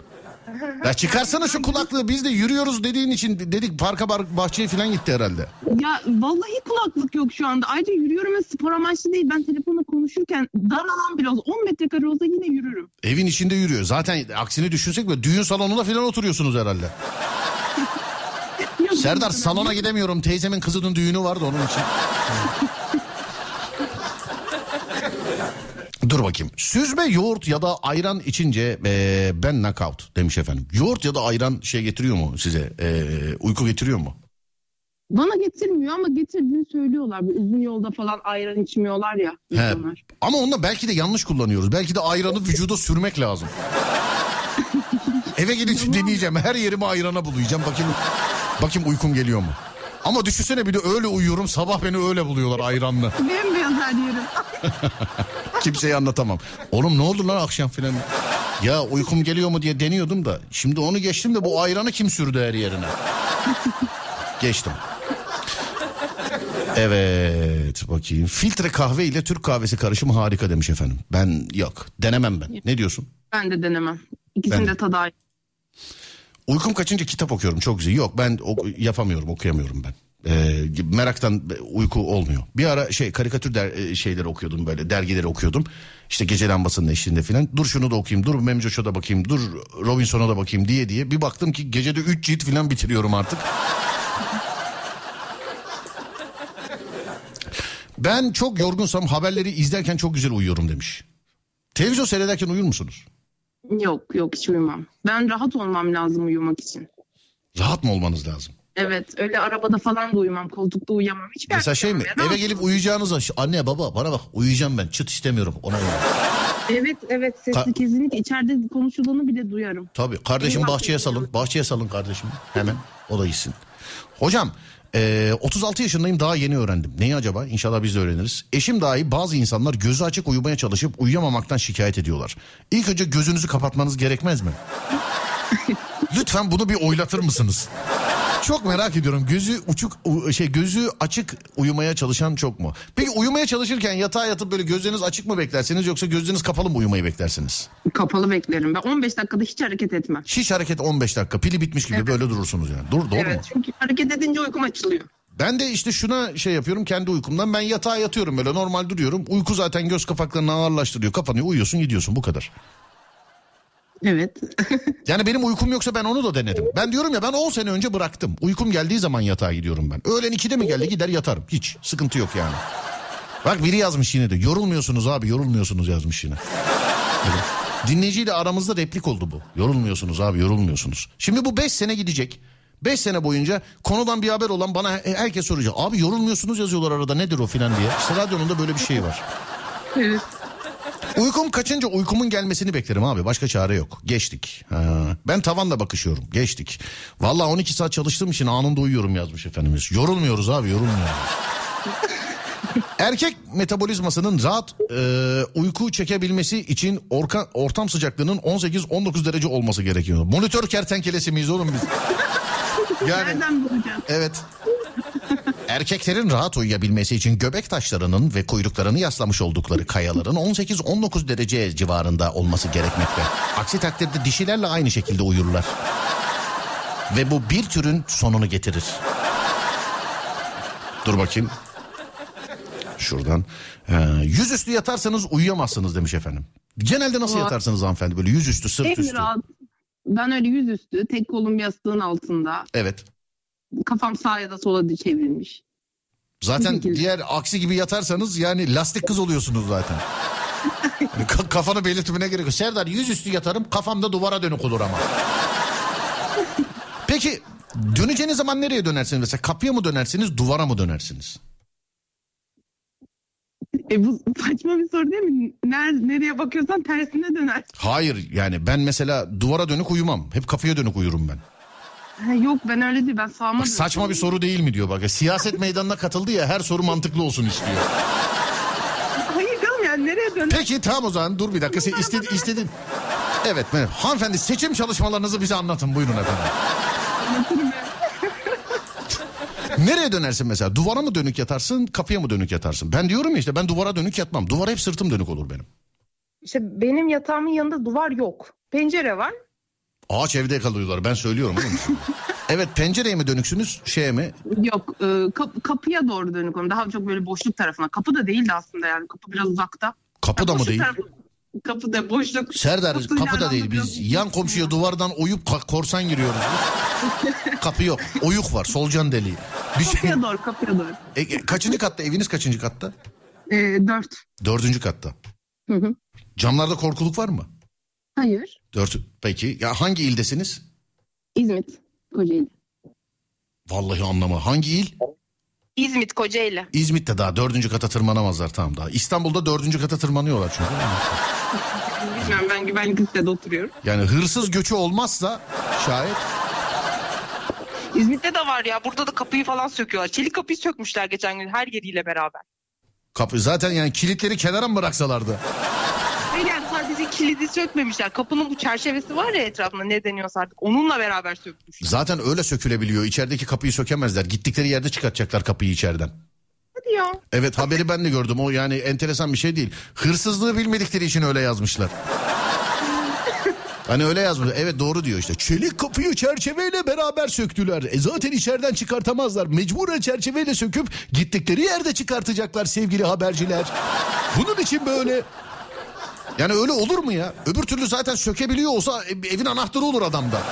Ya çıkarsana şu kulaklığı biz de yürüyoruz dediğin için dedik parka bahçeye falan gitti herhalde. Ya vallahi kulaklık yok şu anda. Ayrıca yürüyorum ve spor amaçlı değil. Ben telefonla konuşurken dar alan bile olsa 10 metrekare olsa yine yürürüm. Evin içinde yürüyor. Zaten aksini düşünsek böyle düğün salonunda falan oturuyorsunuz herhalde. Serdar salona gidemiyorum. Teyzemin kızının düğünü vardı onun için. Dur bakayım. Süzme yoğurt ya da ayran içince e, ben knockout demiş efendim. Yoğurt ya da ayran şey getiriyor mu size? E, uyku getiriyor mu? Bana getirmiyor ama getirdiğini söylüyorlar. Bu uzun yolda falan ayran içmiyorlar ya. He. insanlar. Ama onu belki de yanlış kullanıyoruz. Belki de ayranı vücuda sürmek lazım. Eve gidince deneyeceğim. Her yerimi ayrana bulayacağım. Bakayım bakayım uykum geliyor mu? Ama düşünsene bir de öyle uyuyorum. Sabah beni öyle buluyorlar ayranlı. Bembeyaz her yerim. Kimseye anlatamam. Oğlum ne oldu lan akşam filan? Ya uykum geliyor mu diye deniyordum da. Şimdi onu geçtim de bu ayranı kim sürdü her yerine? Geçtim. Evet bakayım. Filtre kahve ile Türk kahvesi karışımı harika demiş efendim. Ben yok denemem ben. Ne diyorsun? Ben de denemem. İkisinin Ben- de tadı ayrı. Uykum kaçınca kitap okuyorum çok güzel. Yok ben ok- yapamıyorum okuyamıyorum ben. Ee, meraktan uyku olmuyor. Bir ara şey karikatür der, e, şeyleri okuyordum böyle dergileri okuyordum. İşte gece lambasının eşliğinde filan. Dur şunu da okuyayım, dur Memcoş'a da bakayım, dur Robinson'a da bakayım diye diye. Bir baktım ki gecede 3 cilt filan bitiriyorum artık. ben çok yorgunsam haberleri izlerken çok güzel uyuyorum demiş. Televizyon seyrederken uyur musunuz? Yok yok hiç uyumam. Ben rahat olmam lazım uyumak için. Rahat mı olmanız lazım? Evet öyle arabada falan da uyumam. Koltukta uyuyamam. Hiçbir Mesela şey mi eve gelip uyuyacağınız an- anne baba bana bak uyuyacağım ben çıt istemiyorum ona göre. Evet evet sesli Ka- kesinlikle içeride konuşulanı bile duyarım. Tabii kardeşim Eyvah, bahçeye salın bahçeye salın kardeşim hemen o da gitsin. Hocam e, 36 yaşındayım daha yeni öğrendim. Neyi acaba? İnşallah biz de öğreniriz. Eşim dahi bazı insanlar gözü açık uyumaya çalışıp uyuyamamaktan şikayet ediyorlar. İlk önce gözünüzü kapatmanız gerekmez mi? Lütfen bunu bir oylatır mısınız? Çok merak ediyorum. Gözü uçuk şey gözü açık uyumaya çalışan çok mu? Peki uyumaya çalışırken yatağa yatıp böyle gözleriniz açık mı beklersiniz yoksa gözleriniz kapalı mı uyumayı beklersiniz? Kapalı beklerim. Ben 15 dakikada hiç hareket etmem. Hiç hareket 15 dakika pili bitmiş gibi Evet. böyle durursunuz yani. Dur doğru evet mu? çünkü hareket edince uykum açılıyor. Ben de işte şuna şey yapıyorum kendi uykumdan. Ben yatağa yatıyorum böyle normal duruyorum. Uyku zaten göz kapaklarını ağırlaştırıyor. Kapanıyor uyuyorsun gidiyorsun bu kadar. Evet. Yani benim uykum yoksa ben onu da denedim. Ben diyorum ya ben 10 sene önce bıraktım. Uykum geldiği zaman yatağa gidiyorum ben. Öğlen 2'de mi geldi gider yatarım. Hiç sıkıntı yok yani. Bak biri yazmış yine de. Yorulmuyorsunuz abi yorulmuyorsunuz yazmış yine. Evet. Dinleyiciyle aramızda replik oldu bu. Yorulmuyorsunuz abi yorulmuyorsunuz. Şimdi bu 5 sene gidecek. 5 sene boyunca konudan bir haber olan bana he- herkes soracak. Abi yorulmuyorsunuz yazıyorlar arada nedir o filan diye. İşte radyonun da böyle bir şey var. evet. Uykum kaçınca uykumun gelmesini beklerim abi. Başka çare yok. Geçtik. Ha, ben tavanla bakışıyorum. Geçtik. Vallahi 12 saat çalıştığım için anında uyuyorum yazmış efendimiz. Yorulmuyoruz abi yorulmuyoruz. Erkek metabolizmasının rahat e, uyku çekebilmesi için orka, ortam sıcaklığının 18-19 derece olması gerekiyor. Monitör kertenkelesi miyiz oğlum biz? Yani Nereden bulacağım? Evet. Erkeklerin rahat uyuyabilmesi için göbek taşlarının ve kuyruklarını yaslamış oldukları kayaların 18-19 derece civarında olması gerekmekte. Aksi takdirde dişilerle aynı şekilde uyurlar. Ve bu bir türün sonunu getirir. Dur bakayım. Şuradan. Ee, yüzüstü yatarsanız uyuyamazsınız demiş efendim. Genelde nasıl yatarsınız hanımefendi? Böyle yüzüstü, sırt üstü. Ben öyle yüzüstü, tek kolum yastığın altında. Evet. Kafam sağa ya da sola çevrilmiş. Zaten şekilde. diğer aksi gibi yatarsanız yani lastik kız oluyorsunuz zaten. Yani ka- kafanı belirtmene gerek yok. Serdar yüzüstü yatarım kafamda duvara dönük olur ama. Peki döneceğiniz zaman nereye dönersiniz? Mesela kapıya mı dönersiniz duvara mı dönersiniz? E bu saçma bir soru değil mi? Ner, nereye bakıyorsan tersine döner. Hayır yani ben mesela duvara dönük uyumam. Hep kapıya dönük uyurum ben. Ha, yok ben öyle değil ben sağıma Bak, saçma bir soru değil mi diyor bak. Siyaset meydanına katıldı ya her soru mantıklı olsun istiyor. Hayır canım yani nereye döner? Peki tamam o zaman dur bir dakika. Sen istedin, istedin. Evet merhaba. hanımefendi seçim çalışmalarınızı bize anlatın buyurun efendim. Nereye dönersin mesela? Duvara mı dönük yatarsın, kapıya mı dönük yatarsın? Ben diyorum ya işte ben duvara dönük yatmam. Duvara hep sırtım dönük olur benim. İşte benim yatağımın yanında duvar yok. Pencere var. Ağaç evde kalıyorlar ben söylüyorum oğlum. evet pencereye mi dönüksünüz, şeye mi? Yok e, kap- kapıya doğru dönük. Daha çok böyle boşluk tarafına. Kapı da değildi aslında yani. Kapı biraz uzakta. Kapı da mı değil? tarafı- Kapı da boşluk. Serdar kapı da değil. Biz yan komşuya duvardan oyup korsan giriyoruz. kapı yok. Oyuk var. Solucan deliği. Bir şey... Kapıya doğru kapıya doğru. E, e, kaçıncı katta? Eviniz kaçıncı katta? E, dört. Dördüncü katta. Hı hı. Camlarda korkuluk var mı? Hayır. Dört. Peki. Ya hangi ildesiniz? İzmit. Kocaeli. Vallahi anlama. Hangi il? İzmit Kocaeli. İzmit'te daha dördüncü kata tırmanamazlar tamam daha. İstanbul'da dördüncü kata tırmanıyorlar çünkü. Bilmiyorum ben güvenlik sitede oturuyorum. Yani hırsız göçü olmazsa şayet İzmit'te de var ya. Burada da kapıyı falan söküyorlar. Çelik kapıyı sökmüşler geçen gün her yeriyle beraber. kapı zaten yani kilitleri kenara mı bıraksalardı? Kilidi sökmemişler. Kapının bu çerçevesi var ya etrafında ne deniyorsa artık. Onunla beraber sökmüşler. Zaten öyle sökülebiliyor. İçerideki kapıyı sökemezler. Gittikleri yerde çıkartacaklar kapıyı içeriden. Hadi ya. Evet haberi ben de gördüm. O yani enteresan bir şey değil. Hırsızlığı bilmedikleri için öyle yazmışlar. Hani öyle yazmış. Evet doğru diyor işte. Çelik kapıyı çerçeveyle beraber söktüler. E zaten içeriden çıkartamazlar. Mecburen çerçeveyle söküp gittikleri yerde çıkartacaklar sevgili haberciler. Bunun için böyle. Yani öyle olur mu ya? Öbür türlü zaten sökebiliyor olsa e, evin anahtarı olur adamda.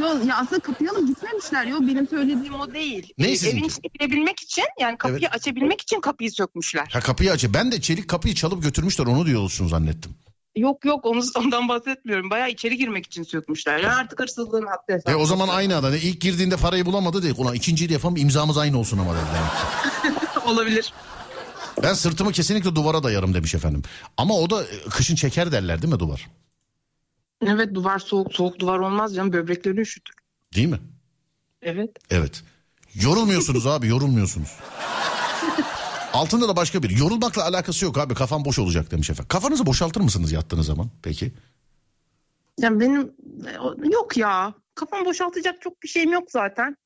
Yo, ya aslında kapıyı alıp gitmemişler. Yo benim söylediğim o değil. Ne Ee? Evin içine girebilmek için yani kapıyı Evet. açabilmek için kapıyı sökmüşler. Ha kapıyı aç. Ben de çelik kapıyı çalıp götürmüşler onu diyorsun zannettim. Yok yok onu, ondan bahsetmiyorum. Bayağı içeri girmek için sökmüşler. Yani artık hırsızlığın haddi hesabı. E o zaman aynı adam. İlk girdiğinde parayı bulamadı dedik. Ulan ikinciyi de yapalım imzamız aynı olsun ama dedi. olabilir. Ben sırtımı kesinlikle duvara dayarım demiş efendim. Ama o da e, kışın çeker derler değil mi duvar? Evet duvar soğuk. Soğuk duvar olmaz canım. Böbreklerini üşütür. Değil mi? Evet. Evet. Yorulmuyorsunuz abi yorulmuyorsunuz. Altında da başka bir. Yorulmakla alakası yok abi kafam boş olacak demiş efendim. Kafanızı boşaltır mısınız yattığınız zaman peki? Yani benim e, yok ya. Kafam boşaltacak çok bir şeyim yok zaten.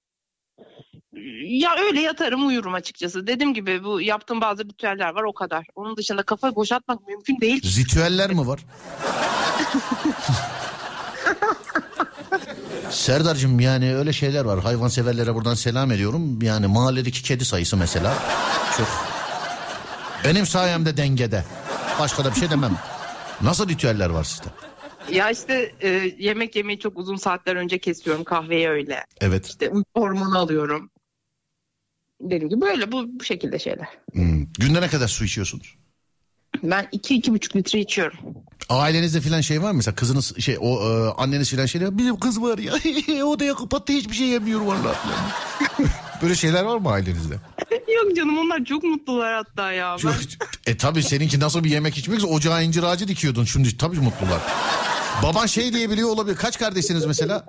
Ya öyle yatarım uyurum açıkçası. Dediğim gibi bu yaptığım bazı ritüeller var o kadar. Onun dışında kafayı boşaltmak mümkün değil. Ritüeller mi var? Serdar'cığım yani öyle şeyler var. Hayvanseverlere buradan selam ediyorum. Yani mahalledeki kedi sayısı mesela çok. Benim sayemde dengede. Başka da bir şey demem. Nasıl ritüeller var sizde? Ya işte e, yemek yemeyi çok uzun saatler önce kesiyorum kahveyi öyle. Evet. İşte uyku hormonu alıyorum. Dediğim gibi böyle bu, bu şekilde şeyler. Hmm. Günde ne kadar su içiyorsunuz? Ben iki iki buçuk litre içiyorum. Ailenizde filan şey var mı? Mesela kızınız şey o e, anneniz filan şey diyor. Bizim kız var ya odaya kapattı hiçbir şey yemiyor vallahi. Böyle şeyler var mı ailenizde? Yok canım onlar çok mutlular hatta ya. Ben- E tabi seninki nasıl bir yemek içmekse ocağa incir ağacı dikiyordun. Şimdi tabii mutlular. Baban şey diyebiliyor olabilir. Kaç kardeşsiniz mesela?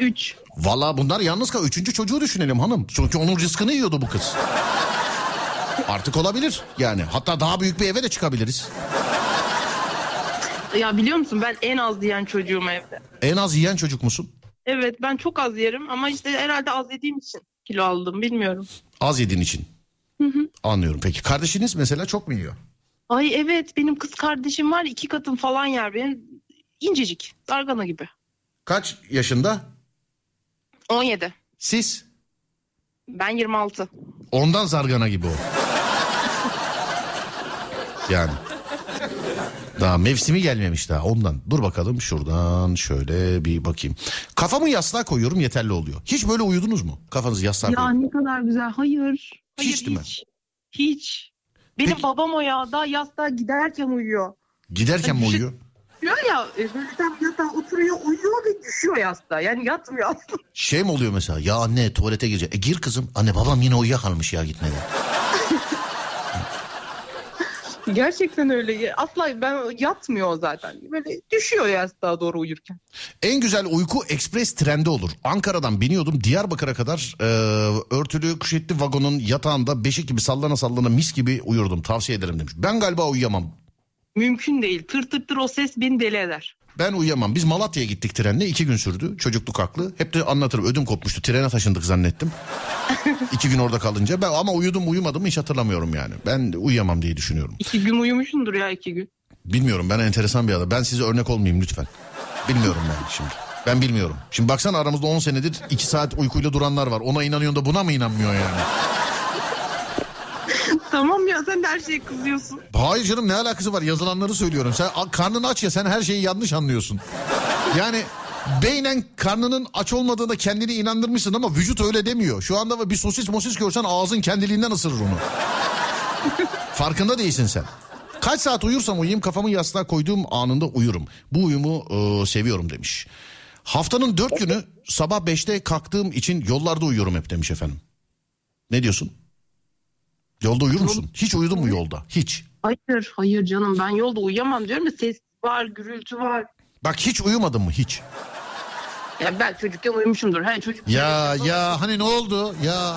Üç. Valla bunlar yalnız kal. Üçüncü çocuğu düşünelim hanım. Çünkü onun rızkını yiyordu bu kız. Artık olabilir yani. Hatta daha büyük bir eve de çıkabiliriz. Ya biliyor musun ben en az yiyen çocuğum evde. En az yiyen çocuk musun? Evet ben çok az yerim ama işte herhalde az yediğim için kilo aldım bilmiyorum. Az yediğin için. Anlıyorum. Peki kardeşiniz mesela çok mu yiyor? Ay evet benim kız kardeşim var iki katım falan yer benim incecik dargana gibi. Kaç yaşında? 17 Siz? ben 26. Ondan zargana gibi o. Yani. Daha mevsimi gelmemiş daha ondan. Dur bakalım şuradan şöyle bir bakayım. Kafamı yastığa koyuyorum yeterli oluyor. Hiç böyle uyudunuz mu? Kafanızı yastığa Ya ne kadar güzel hayır. Hayır Hiç değil mi? hiç. Hiç. Benim Peki- babam o ya daha yastığa giderken uyuyor. Giderken mi uyuyor? Diyor ya e, tam yatağa oturuyor uyuyor ve düşüyor yastığa. Yani yatmıyor aslında. Şey mi oluyor mesela? Ya anne tuvalete girecek. E gir kızım. Anne babam yine uyuyakalmış ya gitmedi. Gerçekten öyle. Asla ben yatmıyor zaten. Böyle düşüyor yastığa doğru uyurken. En güzel uyku ekspres trende olur. Ankara'dan biniyordum Diyarbakır'a kadar e, örtülü kuşetli vagonun yatağında beşik gibi sallana sallana mis gibi uyurdum. Tavsiye ederim demiş. Ben galiba uyuyamam. Mümkün değil. Tır tır tır o ses beni deli eder. Ben uyuyamam. Biz Malatya'ya gittik trenle. iki gün sürdü. Çocukluk haklı. Hep de anlatırım. Ödüm kopmuştu. Trene taşındık zannettim. iki gün orada kalınca. Ben ama uyudum uyumadım hiç hatırlamıyorum yani. Ben uyuyamam diye düşünüyorum. İki gün uyumuşsundur ya iki gün. Bilmiyorum ben enteresan bir adam. Ben size örnek olmayayım lütfen. Bilmiyorum yani şimdi. Ben bilmiyorum. Şimdi baksana aramızda 10 senedir 2 saat uykuyla duranlar var. Ona inanıyorsun da buna mı inanmıyor yani? Tamam ya sen her şeye kızıyorsun. Hayır canım ne alakası var yazılanları söylüyorum. Sen karnın aç ya sen her şeyi yanlış anlıyorsun. Yani beynen karnının aç olmadığına kendini inandırmışsın ama vücut öyle demiyor. Şu anda bir sosis mosis görsen ağzın kendiliğinden ısırır onu. Farkında değilsin sen. Kaç saat uyursam uyuyayım kafamı yastığa koyduğum anında uyurum. Bu uyumu e, seviyorum demiş. Haftanın dört günü sabah beşte kalktığım için yollarda uyuyorum hep demiş efendim. Ne diyorsun? Yolda uyur musun? Hiç uyudun mu yolda? Hiç. Hayır hayır canım ben yolda uyuyamam diyorum ya ses var gürültü var. Bak hiç uyumadın mı hiç? Ya ben çocukken uyumuşumdur. Hani çocuk Ya ya hani ne oldu ya?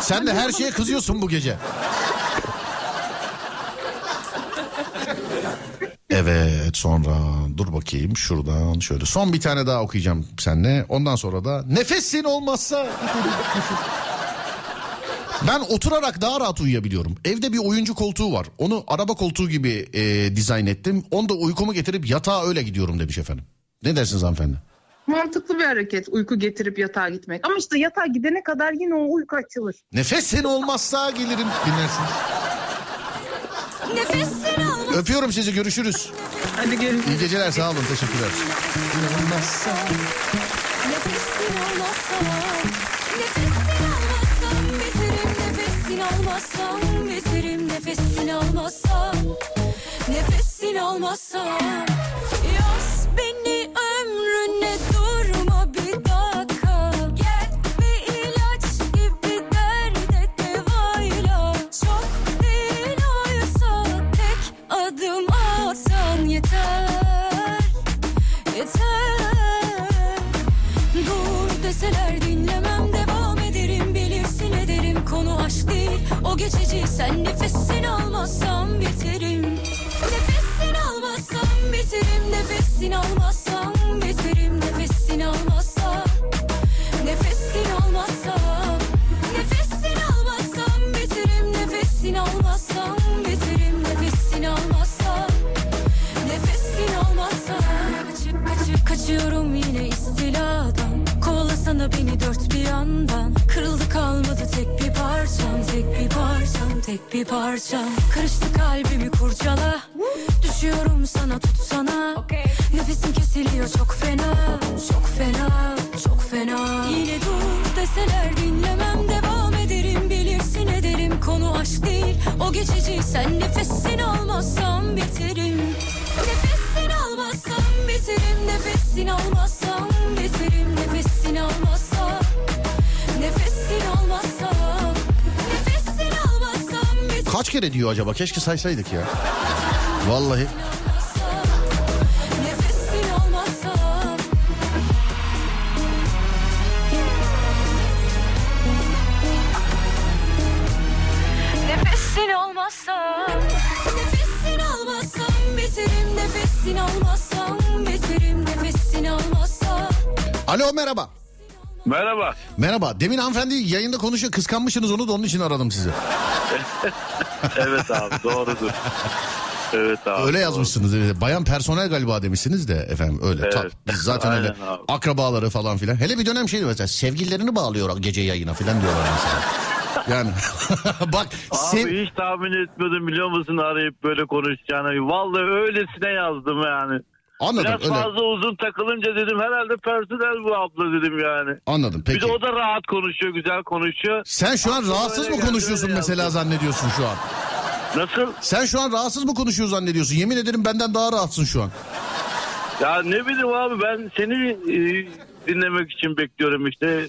Sen de her şeye kızıyorsun bu gece. Evet sonra dur bakayım şuradan şöyle son bir tane daha okuyacağım seninle. Ondan sonra da nefesin olmazsa ben oturarak daha rahat uyuyabiliyorum. Evde bir oyuncu koltuğu var. Onu araba koltuğu gibi e, dizayn ettim. Onu da uykumu getirip yatağa öyle gidiyorum demiş efendim. Ne dersiniz hanımefendi? Mantıklı bir hareket uyku getirip yatağa gitmek. Ama işte yatağa gidene kadar yine o uyku açılır. Nefesin olmazsa gelirim dinlersiniz. Nefesini al Öpüyorum sizi görüşürüz. Hadi görüşürüz. İyi geceler sağ olun teşekkürler. Nefesini almazsam Nefesini almazsam Biterim nefesini almazsam Biterim nefesini almazsam Nefesini almazsam geçici Sen nefesin almazsam biterim Nefesin almazsam biterim Nefesin almazsam biterim Nefesin almazsam Nefesin almazsam Nefesin almazsam biterim Nefesin almazsam biterim Nefesin almazsam Nefesin almazsam Kaçıp kaçıp kaçıyorum yine istilat Baksana beni dört bir yandan. Kırıldı kalmadı tek bir parçam Tek bir parçam, tek bir parçam. Karıştı kalbimi kurcala. Düşüyorum sana tutsana. Okay. Nefesim kesiliyor çok fena. Çok fena, çok fena. Yine dur deseler dinlemem Devam ederim. Bilirsin ederim Konu aşk değil. O geçici Sen nefesini almazsan biterim Nefesini almazsan biterim Nefesini almazsan Almazsam Kaç kere diyor acaba? Keşke saysaydık ya. Vallahi. Nefesin olmazsa Nefesin almazsam biterim Nefesin almazsam biterim Nefesin almazsa Alo merhaba. Merhaba. Merhaba. Demin hanımefendi yayında konuşuyor. Kıskanmışsınız onu da onun için aradım sizi. Evet abi doğrudur. Evet abi. Öyle yazmışsınız. evet. Bayan personel galiba demişsiniz de efendim öyle. Evet. Ta- biz zaten öyle abi. akrabaları falan filan. Hele bir dönem şey mesela sevgililerini bağlıyor gece yayına filan diyorlar mesela. Yani bak Abi sev- hiç tahmin etmedim biliyor musun arayıp böyle konuşacağını. Vallahi öylesine yazdım yani. Anladım Biraz öyle. fazla uzun takılınca dedim herhalde personel bu abla dedim yani. Anladım Bir peki. de o da rahat konuşuyor, güzel konuşuyor. Sen şu an rahatsız mı konuşuyorsun mesela yazdım. zannediyorsun şu an? Nasıl? Sen şu an rahatsız mı konuşuyor zannediyorsun? Yemin ederim benden daha rahatsın şu an. Ya ne bileyim abi ben seni e, dinlemek için bekliyorum işte.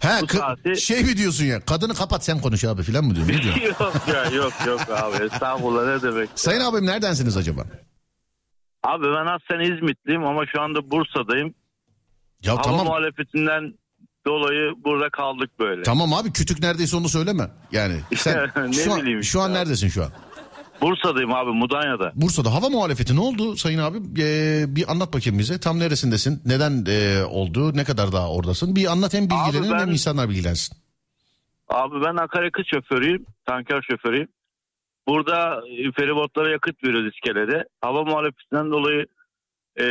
He Bu saati- şey mi diyorsun ya? Kadını kapat sen konuş abi filan mı diyorsun? Ne diyorsun? yok ya yok yok abi estağfurullah ne demek. Sayın abim neredensiniz acaba? Abi ben aslen İzmitliyim ama şu anda Bursa'dayım. Ya Hava tamam. muhalefetinden dolayı burada kaldık böyle. Tamam abi kütük neredeyse onu söyleme. Yani sen Ne şu an, şu an işte. neredesin şu an? Bursa'dayım abi Mudanya'da. Bursa'da hava muhalefeti ne oldu sayın abi? Ee, bir anlat bakayım bize. Tam neresindesin? Neden e, oldu? Ne kadar daha oradasın? Bir anlat hem bilgilerini ben- hem insanlar bilgilensin. Abi ben akaryakıt şoförüyüm, tanker şoförüyüm. Burada e, feribotlara yakıt veriyoruz iskelede. Hava muhalefetinden dolayı e,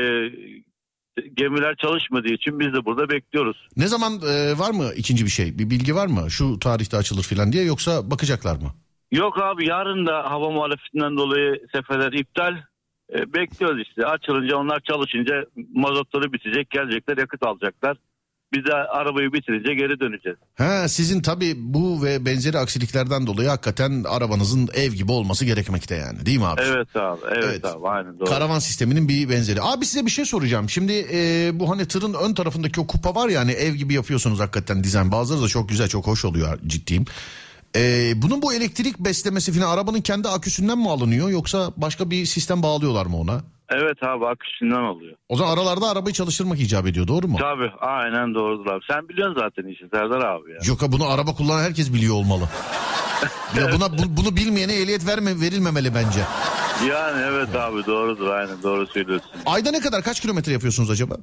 gemiler çalışmadığı için biz de burada bekliyoruz. Ne zaman e, var mı ikinci bir şey? Bir bilgi var mı? Şu tarihte açılır filan diye yoksa bakacaklar mı? Yok abi yarın da hava muhalefetinden dolayı seferler iptal. E, bekliyoruz işte. Açılınca onlar çalışınca mazotları bitecek, gelecekler yakıt alacaklar. Biz de arabayı bitirince geri döneceğiz. Ha sizin tabii bu ve benzeri aksiliklerden dolayı hakikaten arabanızın ev gibi olması gerekmekte yani değil mi abi? Evet abi, evet, Evet. abi aynen doğru. Karavan sisteminin bir benzeri. Abi size bir şey soracağım. Şimdi e, bu hani tırın ön tarafındaki o kupa var ya hani ev gibi yapıyorsunuz hakikaten dizayn. Bazıları da çok güzel çok hoş oluyor ciddiyim. E, bunun bu elektrik beslemesi falan arabanın kendi aküsünden mi alınıyor yoksa başka bir sistem bağlıyorlar mı ona? Evet abi akışından oluyor. O zaman aralarda arabayı çalıştırmak icap ediyor doğru mu? Tabii aynen doğrudur abi. Sen biliyorsun zaten işi Serdar abi ya. Yok ha bunu araba kullanan herkes biliyor olmalı. ya buna bu- bunu bilmeyene ehliyet verme, verilmemeli bence. Yani evet abi doğrudur aynen doğru söylüyorsun. Ayda ne kadar kaç kilometre yapıyorsunuz acaba?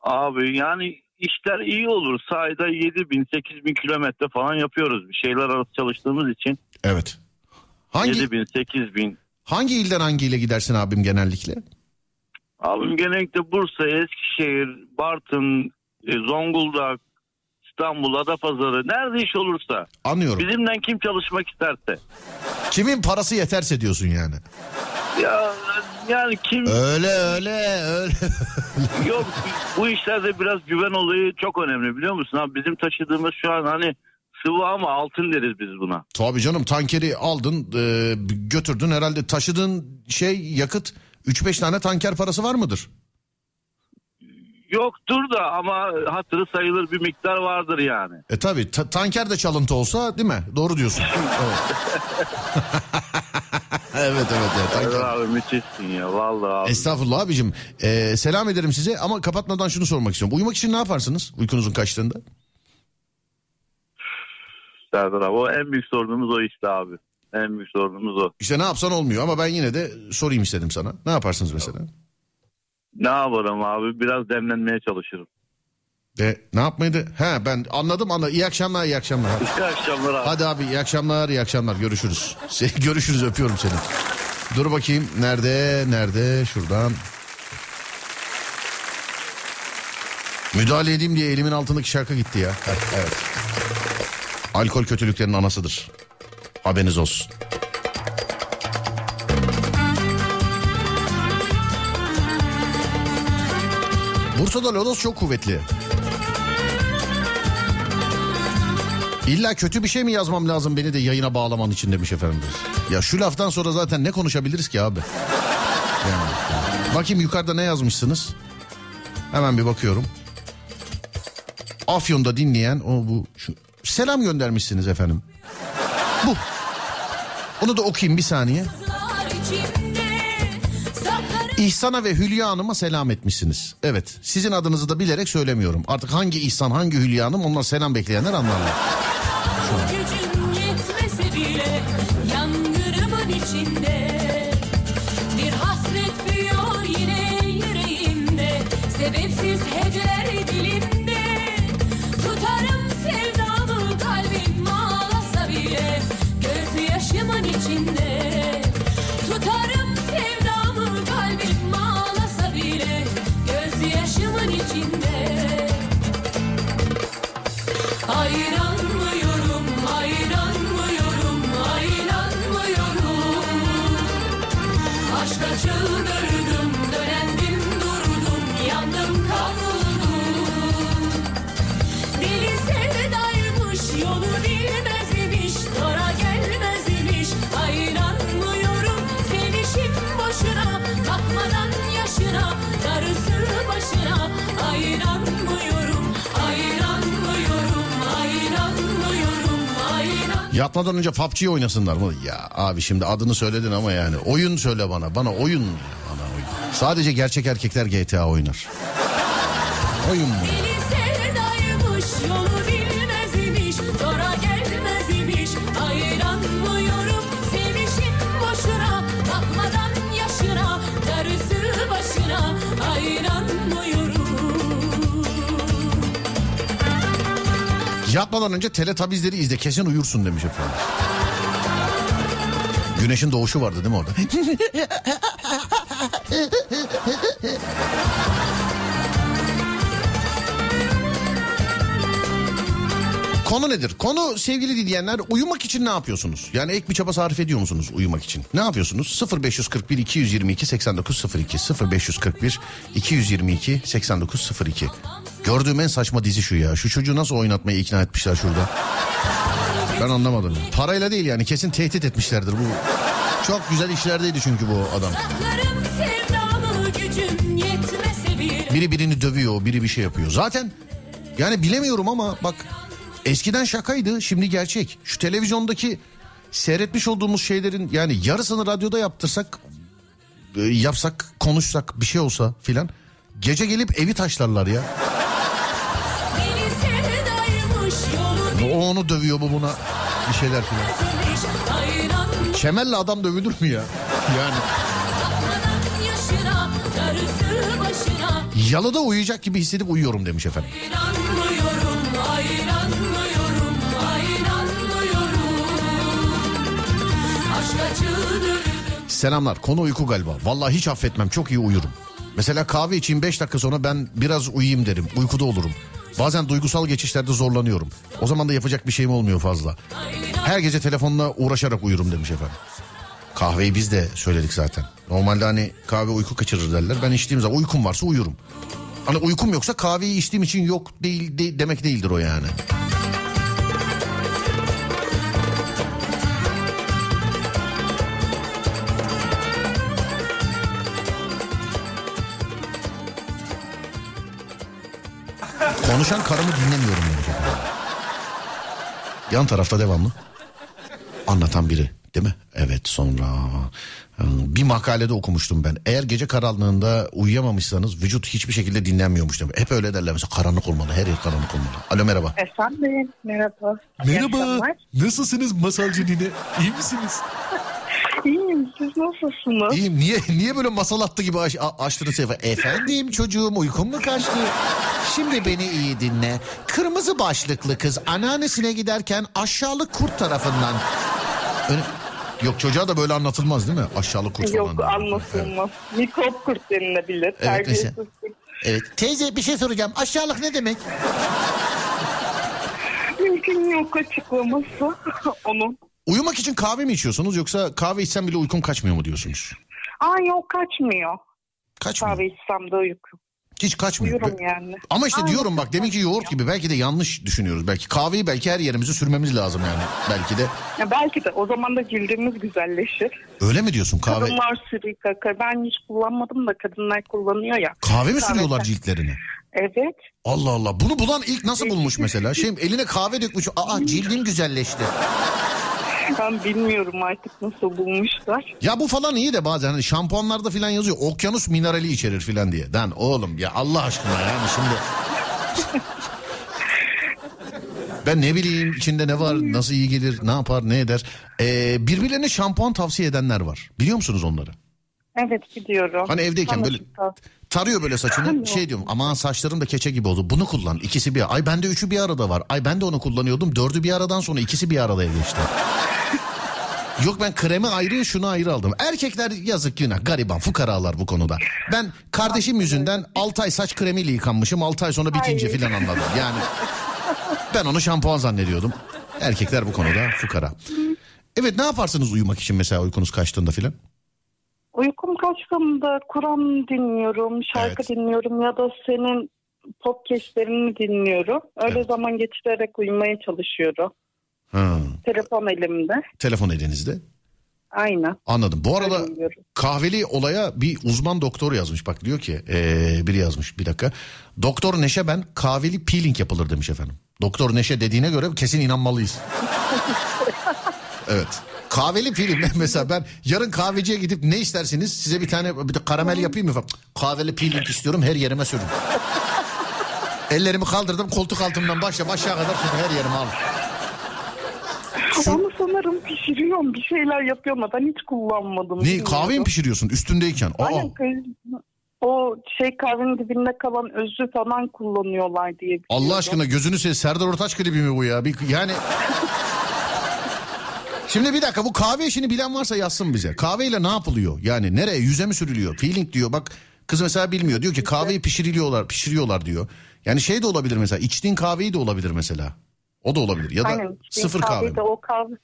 Abi yani işler iyi olur. Sayda 7 bin 8 bin kilometre falan yapıyoruz. Bir şeyler arası çalıştığımız için. Evet. Hangi 7 bin 8 bin. Hangi ilden hangi ile gidersin abim genellikle? Abim genellikle Bursa, Eskişehir, Bartın, e, Zonguldak, İstanbul, Adapazarı nerede iş olursa. Anlıyorum. Bizimden kim çalışmak isterse. Kimin parası yeterse diyorsun yani. Ya yani kim Öyle öyle öyle. yok bu işlerde biraz güven olayı çok önemli biliyor musun? Abi bizim taşıdığımız şu an hani sıvı ama altın deriz biz buna. Tabii canım tankeri aldın e, götürdün herhalde taşıdığın şey yakıt 3-5 tane tanker parası var mıdır? Yoktur da ama hatırı sayılır bir miktar vardır yani. E tabii ta- tanker de çalıntı olsa değil mi? Doğru diyorsun. Evet. evet evet. evet tanker. Evet abi müthişsin ya vallahi abi. Estağfurullah abicim. Ee, selam ederim size ama kapatmadan şunu sormak istiyorum. Uyumak için ne yaparsınız uykunuzun kaçtığında? Serdar abi o en büyük sorunumuz o işte abi. En büyük sorunumuz o. İşte ne yapsan olmuyor ama ben yine de sorayım istedim sana. Ne yaparsınız mesela? Ne yaparım abi biraz demlenmeye çalışırım. Ve ne yapmaydı? He ben anladım anladım. İyi akşamlar iyi akşamlar. İyi akşamlar abi. Hadi abi iyi akşamlar iyi akşamlar görüşürüz. Görüşürüz öpüyorum seni. Dur bakayım nerede nerede şuradan. Müdahale edeyim diye elimin altındaki şarkı gitti ya. Evet. Alkol kötülüklerin anasıdır. Haberiniz olsun. Bursa'da lodos çok kuvvetli. İlla kötü bir şey mi yazmam lazım beni de yayına bağlaman için demiş efendim. Ya şu laftan sonra zaten ne konuşabiliriz ki abi? Yani. Bakayım yukarıda ne yazmışsınız? Hemen bir bakıyorum. Afyon'da dinleyen o bu şu selam göndermişsiniz efendim. Bu. Onu da okuyayım bir saniye. İhsan'a ve Hülya Hanım'a selam etmişsiniz. Evet sizin adınızı da bilerek söylemiyorum. Artık hangi İhsan hangi Hülya Hanım onlar selam bekleyenler anlarlar. Gücüm yetmese Yatmadan önce PUBG oynasınlar mı? Ya abi şimdi adını söyledin ama yani oyun söyle bana. Bana oyun. Bana oyun. Sadece gerçek erkekler GTA oynar. Oyun mu? Yatmadan önce Teletubbies'leri izle kesin uyursun demiş efendim. Güneşin doğuşu vardı değil mi orada? Konu nedir? Konu sevgili dinleyenler uyumak için ne yapıyorsunuz? Yani ek bir çaba sarf ediyor musunuz uyumak için? Ne yapıyorsunuz? 0541 222 8902 0541 222 8902 Gördüğüm en saçma dizi şu ya. Şu çocuğu nasıl oynatmaya ikna etmişler şurada? Ben anlamadım. Parayla değil yani kesin tehdit etmişlerdir bu. Çok güzel işlerdeydi çünkü bu adam. Biri birini dövüyor, biri bir şey yapıyor. Zaten yani bilemiyorum ama bak eskiden şakaydı, şimdi gerçek. Şu televizyondaki seyretmiş olduğumuz şeylerin yani yarısını radyoda yaptırsak, e, yapsak, konuşsak bir şey olsa filan gece gelip evi taşlarlar ya. O onu dövüyor, bu buna bir şeyler filan. Çemelli adam dövülür mü ya? Yani yalıda uyuyacak gibi hissedip uyuyorum demiş efendim. Selamlar. Konu uyku galiba. Vallahi hiç affetmem. Çok iyi uyurum. Mesela kahve içeyim 5 dakika sonra ben biraz uyuyayım derim. Uykuda olurum. Bazen duygusal geçişlerde zorlanıyorum. O zaman da yapacak bir şeyim olmuyor fazla. Her gece telefonla uğraşarak uyurum demiş efendim. Kahveyi biz de söyledik zaten. Normalde hani kahve uyku kaçırır derler. Ben içtiğim zaman uykum varsa uyurum. Hani uykum yoksa kahveyi içtiğim için yok değil de- demek değildir o yani. Konuşan karımı dinlemiyorum efendim. Yan tarafta devamlı. Anlatan biri değil mi? Evet sonra e, bir makalede okumuştum ben. Eğer gece karanlığında uyuyamamışsanız vücut hiçbir şekilde dinlenmiyormuş demiş. Hep öyle derler mesela karanlık olmalı her yer karanlık olmalı. Alo merhaba. Efendim, merhaba. Akşamlar. Nasılsınız masalcı nine? İyi misiniz? Siz nasılsınız? İyiyim. Niye niye böyle masal attı gibi aç, a- açtınız sefer? Efendim çocuğum uykum mu kaçtı? Şimdi beni iyi dinle. Kırmızı başlıklı kız anneannesine giderken aşağılık kurt tarafından... Öyle- Yok çocuğa da böyle anlatılmaz değil mi? Aşağılık kurt Yok falan. anlatılmaz. Mikrop kurt denilebilir. Terbiyesiz mesela. Evet. Teyze bir şey soracağım. Aşağılık ne demek? Mümkün yok açıklaması onun. Uyumak için kahve mi içiyorsunuz yoksa kahve içsem bile uykum kaçmıyor mu diyorsunuz? Aa yok kaçmıyor. Kaçmıyor. Kahve içsem de uyku. Hiç kaçmıyor. Uyurum yani. Ama işte Aynen. diyorum bak deminki yoğurt gibi belki de yanlış düşünüyoruz. Belki kahveyi belki her yerimize sürmemiz lazım yani. Belki de. Ya belki de o zaman da cildimiz güzelleşir. Öyle mi diyorsun kahve? Kadınlar sürüyor kaka. Ben hiç kullanmadım da kadınlar kullanıyor ya. Kahve mi sürüyorlar Kahve- ciltlerine? Evet. Allah Allah. Bunu bulan ilk nasıl bulmuş mesela? Şey eline kahve dökmüş. Aa cildim güzelleşti. Ben bilmiyorum artık nasıl bulmuşlar. Ya bu falan iyi de bazen hani şampuanlarda falan yazıyor. Okyanus minerali içerir falan diye. Dan oğlum ya Allah aşkına yani şimdi. ben ne bileyim içinde ne var, nasıl iyi gelir, ne yapar, ne eder. Ee, birbirlerine şampuan tavsiye edenler var. Biliyor musunuz onları? Evet biliyorum. Hani evdeyken Ama böyle tarıyor böyle saçını şey diyorum aman saçlarım da keçe gibi oldu bunu kullan ikisi bir ay bende üçü bir arada var ay ben de onu kullanıyordum dördü bir aradan sonra ikisi bir arada geçti. Yok ben kremi ayrı şunu ayrı aldım. Erkekler yazık günah gariban fukaralar bu konuda. Ben kardeşim yüzünden 6 ay saç kremiyle yıkanmışım 6 ay sonra bitince filan anladım. Yani ben onu şampuan zannediyordum. Erkekler bu konuda fukara. Evet ne yaparsınız uyumak için mesela uykunuz kaçtığında filan? Uykum kaçtığımda Kur'an dinliyorum, şarkı Evet. dinliyorum ya da senin podcastlerini dinliyorum. Öyle zaman geçirerek uyumaya çalışıyorum. Ha, Telefon elimde. telefon elinizde. Aynen. Anladım. Bu arada kahveli olaya bir uzman doktor yazmış. Bak diyor ki ee, biri yazmış bir dakika. Doktor Neşe ben kahveli peeling yapılır demiş efendim. Doktor Neşe dediğine göre kesin inanmalıyız. evet. Kahveli peeling mesela ben yarın kahveciye gidip ne istersiniz size bir tane bir de karamel yapayım mı falan. Kahveli peeling istiyorum her yerime sürün. Ellerimi kaldırdım koltuk altımdan başla aşağı kadar sürdüm her yerime al. Ama sanırım pişiriyorum bir şeyler yapıyorum ama ben hiç kullanmadım. Ne bilmiyorum. kahve mi pişiriyorsun üstündeyken? Aa. Aynen o şey kahvenin dibinde kalan özü falan kullanıyorlar diye. Allah aşkına gözünü seveyim Serdar Ortaç klibi mi bu ya? Bir, yani Şimdi bir dakika bu kahve işini bilen varsa yazsın bize. Kahveyle ne yapılıyor? Yani nereye? Yüze mi sürülüyor? Peeling diyor. Bak kız mesela bilmiyor. Diyor ki kahveyi pişiriliyorlar, pişiriyorlar diyor. Yani şey de olabilir mesela. içtiğin kahveyi de olabilir mesela. O da olabilir. Ya da Aynen. sıfır kahve. kahvede o kahve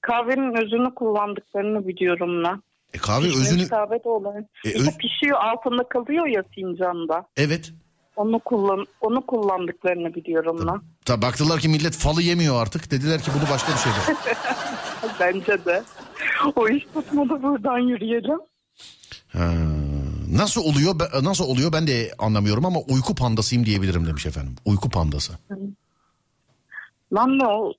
kahvenin özünü kullandıklarını biliyorum ben. E kahve Pişmiş özünü... kahve de olan. E, İşte öz- pişiyor altında kalıyor ya fincanda. Evet. Onu kullan onu kullandıklarını biliyorum ben. Ta baktılar ki millet falı yemiyor artık. Dediler ki bunu başka bir şey de. Bence de. O iş tutmadı buradan yürüyelim. Ha, nasıl oluyor? Nasıl oluyor ben de anlamıyorum ama uyku pandasıyım diyebilirim demiş efendim. Uyku pandası. Lan ne o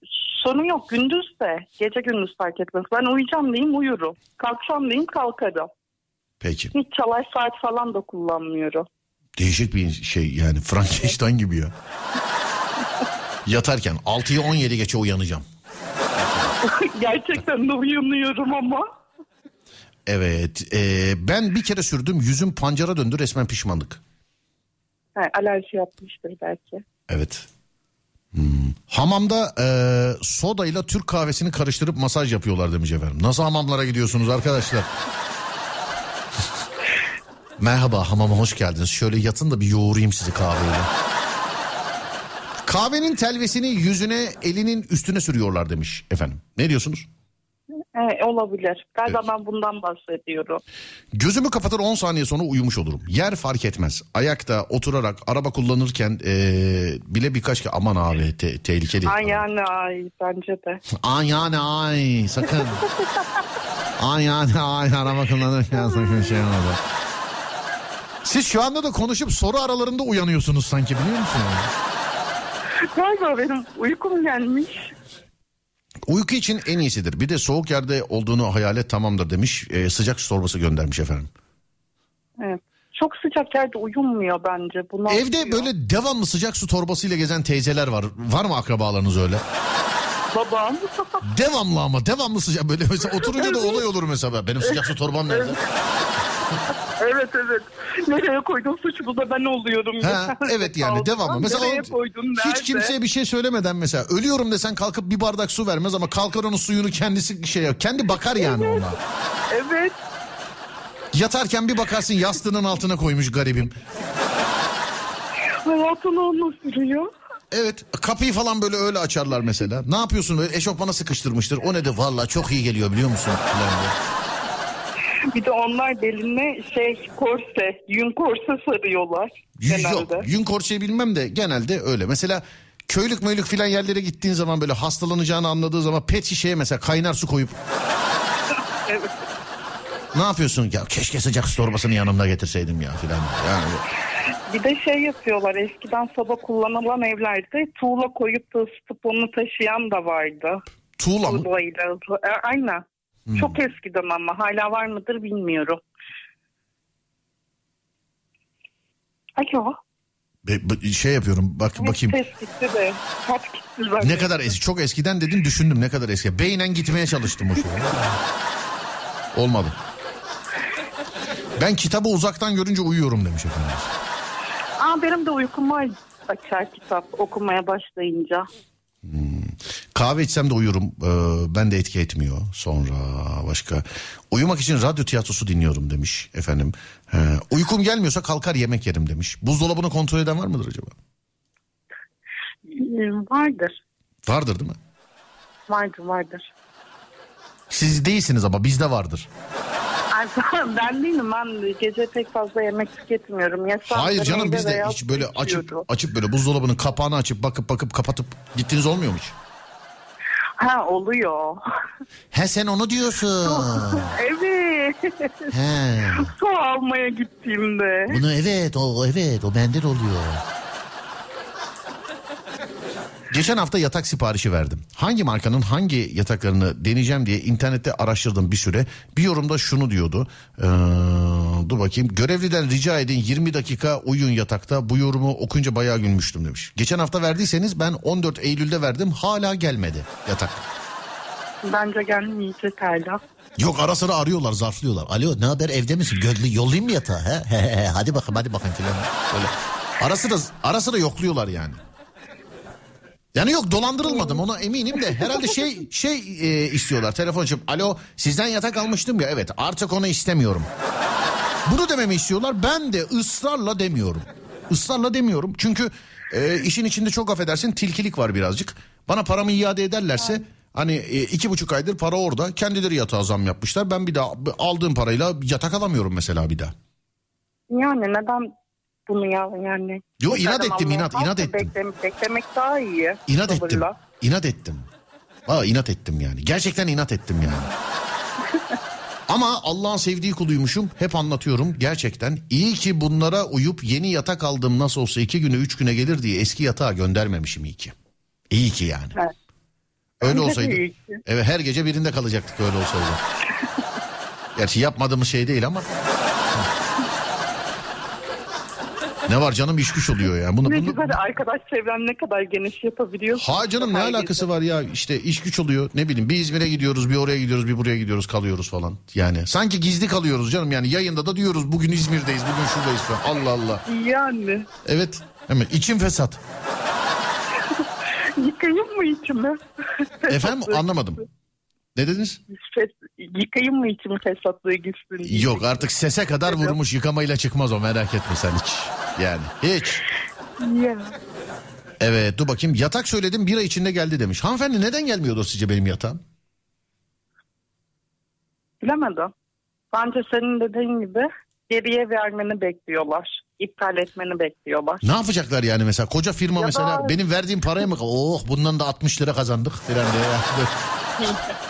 sorun yok gündüz de gece gündüz fark etmez. Ben uyuyacağım diyeyim uyurum. Kalksam diyeyim kalkarım. Peki. Hiç çalar saat falan da kullanmıyorum. Değişik bir şey yani Frankenstein gibi ya. Yatarken 6'ya 17 geçe uyanacağım. Gerçekten de uyanıyorum ama. Evet e, ben bir kere sürdüm yüzüm pancara döndü resmen pişmanlık. He, alerji yapmıştır belki. Evet. Hmm. Hamamda e, soda ile Türk kahvesini karıştırıp masaj yapıyorlar demiş efendim. Nasıl hamamlara gidiyorsunuz arkadaşlar? Merhaba hamama hoş geldiniz. Şöyle yatın da bir yoğurayım sizi kahveyle. Kahvenin telvesini yüzüne elinin üstüne sürüyorlar demiş efendim. Ne diyorsunuz? He, olabilir. Galiba ben bundan bahsediyorum. Gözümü kapatır 10 saniye sonra uyumuş olurum. Yer fark etmez. Ayakta oturarak araba kullanırken eee, bile birkaç kere aman abi te- tehlikeli. Ay yani ay bence de. Ay yani ay sakın. ay yani ay araba kullanırken sakın şey olmadı. Siz şu anda da konuşup soru aralarında uyanıyorsunuz sanki biliyor musunuz? Galiba benim uykum gelmiş. Uyku için en iyisidir. Bir de soğuk yerde olduğunu hayal et tamamdır demiş. Eee, sıcak su torbası göndermiş efendim. Evet. Çok sıcak yerde uyunmuyor bence. Bunu Evde böyle devamlı sıcak su torbasıyla gezen teyzeler var. Var mı akrabalarınız öyle? Babam. Devamlı ama devamlı sıcak böyle mesela oturunca da olay olur mesela. Benim sıcak su torbam nerede? Evet evet. Nereye koydun suç bu da ben oluyorum. Ha, evet yani devamlı. Mesela Nereye o- nerede? hiç kimseye bir şey söylemeden mesela ölüyorum desen kalkıp bir bardak su vermez ama kalkar onun suyunu kendisi şey yap- kendi bakar yani ona. Evet. Yatarken bir bakarsın yastığının altına koymuş garibim. Hayatını onunla sürüyor. Evet kapıyı falan böyle öyle açarlar mesela. Ne yapıyorsun böyle eşofmana sıkıştırmıştır. O ne de valla çok iyi geliyor biliyor musun? Bir de onlar beline şey korse, yün korse sarıyorlar Yün genelde. yok. Yün korseyi bilmem de genelde öyle. Mesela köylük möylük filan yerlere gittiğin zaman böyle hastalanacağını anladığı zaman pet şişeye mesela kaynar su koyup Evet. ne yapıyorsun? Ya keşke sıcak su torbasını yanımda getirseydim ya filan. Yani Bir de şey yapıyorlar eskiden soba kullanılan evlerde tuğla koyup da ısıtıp onu taşıyan da vardı. tuğla mı? Tuğlayla. E, aynen. Hmm. Çok eskiden ama hala var mıdır bilmiyorum. Alo. Be- be- şey yapıyorum bak bakayım. Gitti de. Gitti. Ne kadar eski çok eskiden dedin düşündüm ne kadar eski. Beynen gitmeye çalıştım o şeye. Olmadı. Ben kitabı uzaktan görünce uyuyorum demiş efendim. Aa, benim de uykum var açar kitap okumaya başlayınca. Kahve içsem de uyurum. Ee, ben de etki etmiyor. Sonra başka. Uyumak için radyo tiyatrosu dinliyorum demiş efendim. Ee, uykum gelmiyorsa kalkar yemek yerim demiş. Buzdolabını kontrol eden var mıdır acaba? Ee, Vardır. Vardır değil mi? Vardır vardır. Siz değilsiniz ama bizde vardır. Ay, ben değilim ben gece pek fazla yemek tüketmiyorum. De Hayır canım bizde hiç böyle açıp açıp böyle buzdolabının kapağını açıp bakıp bakıp kapatıp gittiğiniz olmuyor mu hiç? Ha oluyor. He sen onu diyorsun. evet. He. Su almaya gittiğimde. Bunu evet o evet o bende de oluyor. Geçen hafta yatak siparişi verdim. Hangi markanın hangi yataklarını deneyeceğim diye internette araştırdım bir süre. Bir yorumda şunu diyordu. Ee, dur bakayım. Görevliden rica edin 20 dakika uyuyun yatakta. Bu yorumu okuyunca bayağı gülmüştüm demiş. Geçen hafta verdiyseniz ben 14 Eylül'de verdim. Hala gelmedi yatak. Bence gelmeyecek hala. Yok ara sıra arıyorlar zarflıyorlar. Alo ne haber evde misin? Gölge yollayayım mı yatağı? He? He, he, he. hadi bakın hadi bakın filan. Böyle. Ara sıra, ara sıra yokluyorlar yani. Yani yok dolandırılmadım ona eminim de herhalde şey şey e, istiyorlar telefon açıp alo sizden yatak almıştım ya evet artık onu istemiyorum. Bunu dememi istiyorlar ben de ısrarla demiyorum. Israrla demiyorum çünkü e, işin içinde çok affedersin tilkilik var birazcık. Bana paramı iade ederlerse hani e, iki buçuk aydır para orada kendileri yatağa zam yapmışlar. Ben bir daha aldığım parayla yatak alamıyorum mesela bir daha. Yani neden bunu ya yani? Yo, inat ettim, inat, inat ettim. Beklemek, beklemek daha iyi. İnat ettim. İnat ettim. Aa, inat ettim yani. Gerçekten inat ettim yani. Ama Allah'ın sevdiği kuluymuşum. Hep anlatıyorum gerçekten. İyi ki bunlara uyup yeni yatak aldım nasıl olsa iki güne üç güne gelir diye eski yatağa göndermemişim iyi ki. İyi ki yani. Evet. Öyle olsaydı. Evet her gece birinde kalacaktık öyle olsaydı. Gerçi yapmadığımız şey değil ama. Ne var canım? İş güç oluyor ya. Bunu, Ne bunu, güzel arkadaş çevren ne kadar geniş yapabiliyorsun. Ha canım ne alakası gece. var ya? İşte iş güç oluyor. Ne bileyim bir İzmir'e gidiyoruz bir oraya gidiyoruz bir buraya gidiyoruz kalıyoruz falan. Yani sanki gizli kalıyoruz canım. Yani yayında da diyoruz bugün İzmir'deyiz bugün şuradayız. falan. Allah Allah. Yani. Evet. Hemen içim fesat. Yıkayayım mı içimi? efendim anlamadım ne dediniz Fes- yıkayayım mı içimi fesatlığı gitsin yok artık sese kadar vurmuş yıkamayla çıkmaz o merak etme sen hiç yani hiç Ya. evet dur bakayım yatak söyledim bir ay içinde geldi demiş hanımefendi neden gelmiyordur sizce benim yatağım Bilemedim. Bence senin dediğin gibi geriye vermeni bekliyorlar. İptal etmeni bekliyorlar. Ne yapacaklar yani mesela koca firma Ya mesela da- benim verdiğim paraya mı oh bundan da 60 lira kazandık falan diye.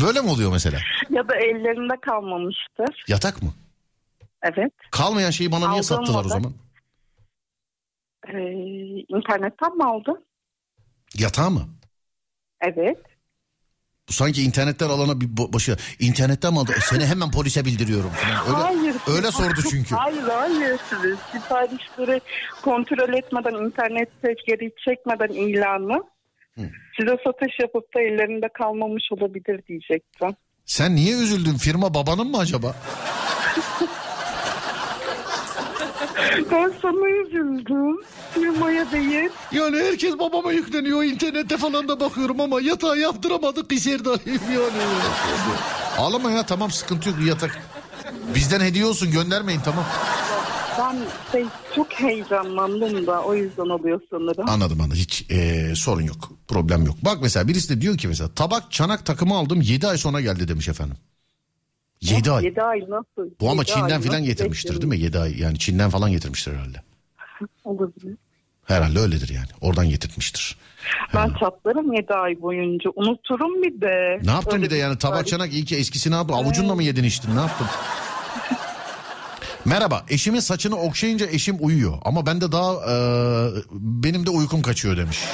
Böyle mi oluyor mesela? Ya da ellerinde kalmamıştır. Yatak mı? Evet. Kalmayan şeyi bana niye Aldığım sattılar o model. zaman? Ee, internetten mi aldın? Yatağı mı? Evet. Bu sanki internetten alana bir başı. İnternetten mi aldı? E, Seni hemen polise bildiriyorum falan. Öyle, hayır. öyle sordu çünkü. Hayır hayır. Siparişleri kontrol etmeden internette geri çekmeden ilanı size satış yapıp da ellerinde kalmamış olabilir diyecektim. Sen niye üzüldün? Firma babanın mı acaba? Ben sana üzüldüm. Firmaya değil. Yani herkes babama yükleniyor. internette falan da bakıyorum ama yatağı yaptıramadık Hisar'dayım yani. Ağlama ya tamam sıkıntı yok yatak. Bizden hediye olsun göndermeyin tamam. Ben şey, çok heyecanlandım da o yüzden oluyor sanırım. Anladım anladım. Hiç e, sorun yok. Problem yok. Bak mesela birisi de diyor ki mesela tabak çanak takımı aldım 7 ay sonra geldi demiş efendim. 7 ay. 7 ay nasıl? Bu ama Çin'den filan getirmiştir değil mi? 7 ay yani Çin'den falan getirmiştir herhalde. Olabilir. Herhalde öyledir yani. Oradan getirtmiştir. Ben çatlarım 7 ay boyunca. Unuturum bir de. Ne yaptın Öyle bir de yani tabak çanak iyi ki eskisi ne yaptın? Avucunla mı yedin içtin ne yaptın? Merhaba eşimin saçını okşayınca eşim uyuyor ama ben de daha e, benim de uykum kaçıyor demiş.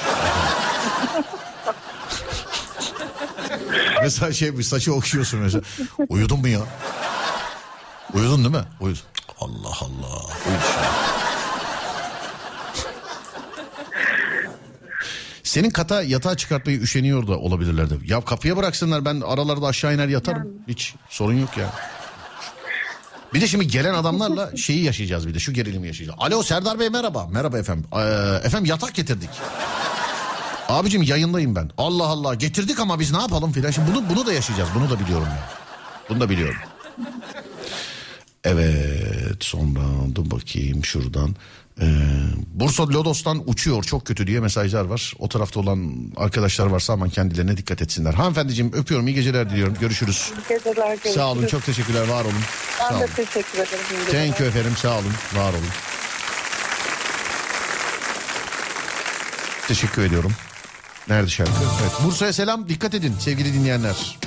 mesela şey bir saçı okşuyorsun mesela. Uyudun mu ya? Uyudun değil mi? Uyudun. Allah Allah. Uyudu şu an. Senin kata yatağa çıkartmayı üşeniyor da olabilirlerdi. Ya kapıya bıraksınlar ben aralarda aşağı iner yatarım. Hiç sorun yok ya. Bir de şimdi gelen adamlarla şeyi yaşayacağız bir de şu gerilimi yaşayacağız. Alo Serdar Bey merhaba. Merhaba efendim. Ee, efendim yatak getirdik. Abicim yayındayım ben. Allah Allah getirdik ama biz ne yapalım filan. Şimdi bunu, bunu da yaşayacağız. Bunu da biliyorum ya. Bunu da biliyorum. Evet sonra dur bakayım şuradan. Ee, Bursa Lodos'tan uçuyor çok kötü diye mesajlar var. O tarafta olan arkadaşlar varsa aman kendilerine dikkat etsinler. Hanımefendiciğim öpüyorum iyi geceler diliyorum. Görüşürüz. İyi Geceler, görüşürüz. Sağ olun çok teşekkürler var olun. Sağ Ben olun. de teşekkür ederim. Thank you efendim sağ olun var olun. Teşekkür ediyorum. Nerede şarkı? Evet. Bursa'ya selam dikkat edin sevgili dinleyenler.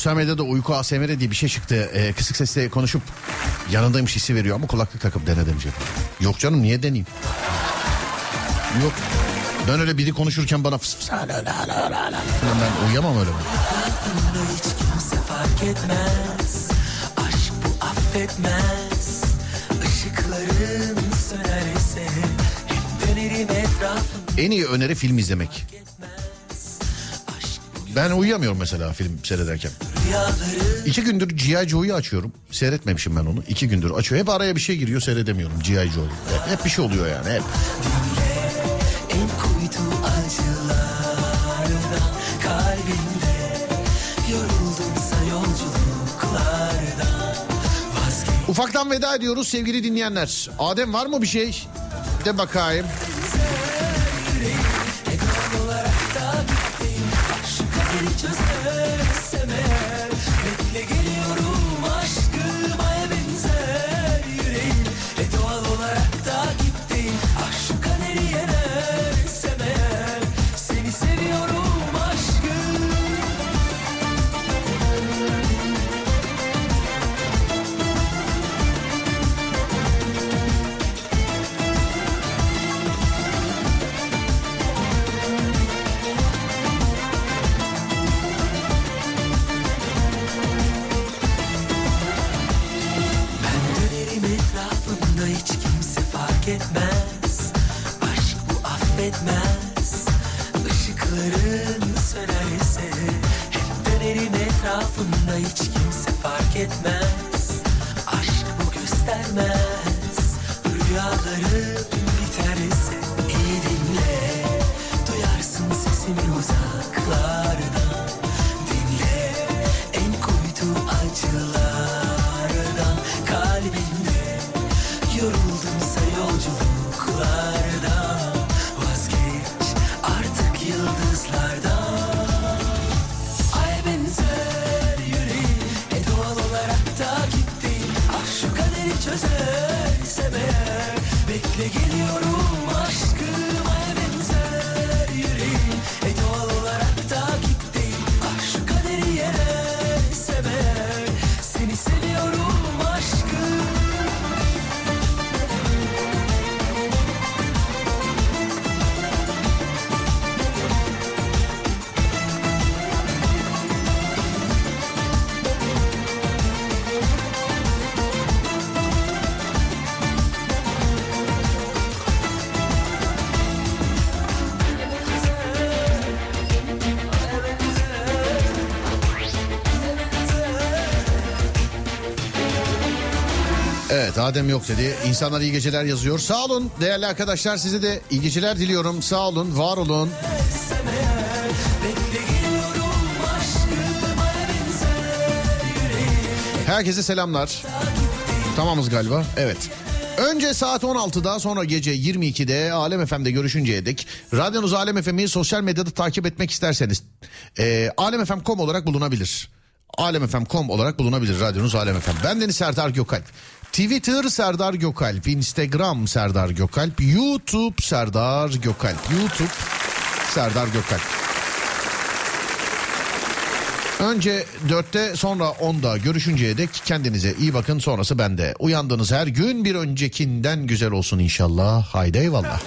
Sosyal medyada uyku ASMR diye bir şey çıktı. Ee, kısık sesle konuşup yanındaymış hissi veriyor ama kulaklık takıp dene demiş. Yok canım niye deneyeyim? Yok. Ben öyle biri konuşurken bana fıs fıs. Falan Ben uyuyamam öyle. Ben. Hiç kimse fark etmez Aşk bu affetmez Işıkların sönerse Hep dönerim etrafım En iyi öneri film izlemek. Ben uyuyamıyorum mesela film seyrederken. İki gündür G.I. Joe'yu açıyorum. Seyretmemişim ben onu. İki gündür açıyor. Hep araya bir şey giriyor seyredemiyorum G.I. Joe'yu. Hep, hep bir şey oluyor yani hep. Ufaktan veda ediyoruz sevgili dinleyenler. Adem var mı bir şey? De bakayım. çözemezsem kimse fark Adem yok dedi. İnsanlar iyi geceler yazıyor. Sağ olun değerli arkadaşlar size de iyi geceler diliyorum. Sağ olun var olun. Herkese selamlar. Tamamız galiba. Evet. Önce saat 16'da sonra gece 22'de Alem FM'de görüşünceye dek radyonuz Alem FM'i sosyal medyada takip etmek isterseniz e, alemfm.com olarak bulunabilir. alemfm.com olarak bulunabilir radyonuz Alem. Ben Deniz Serdar Gökalp. Twitter Serdar Gökalp, Instagram Serdar Gökalp, YouTube Serdar Gökalp, YouTube Serdar Gökalp. Önce 4'te sonra 10'da görüşünceye dek kendinize iyi bakın sonrası bende. Uyandığınız her gün bir öncekinden güzel olsun inşallah. Haydi eyvallah.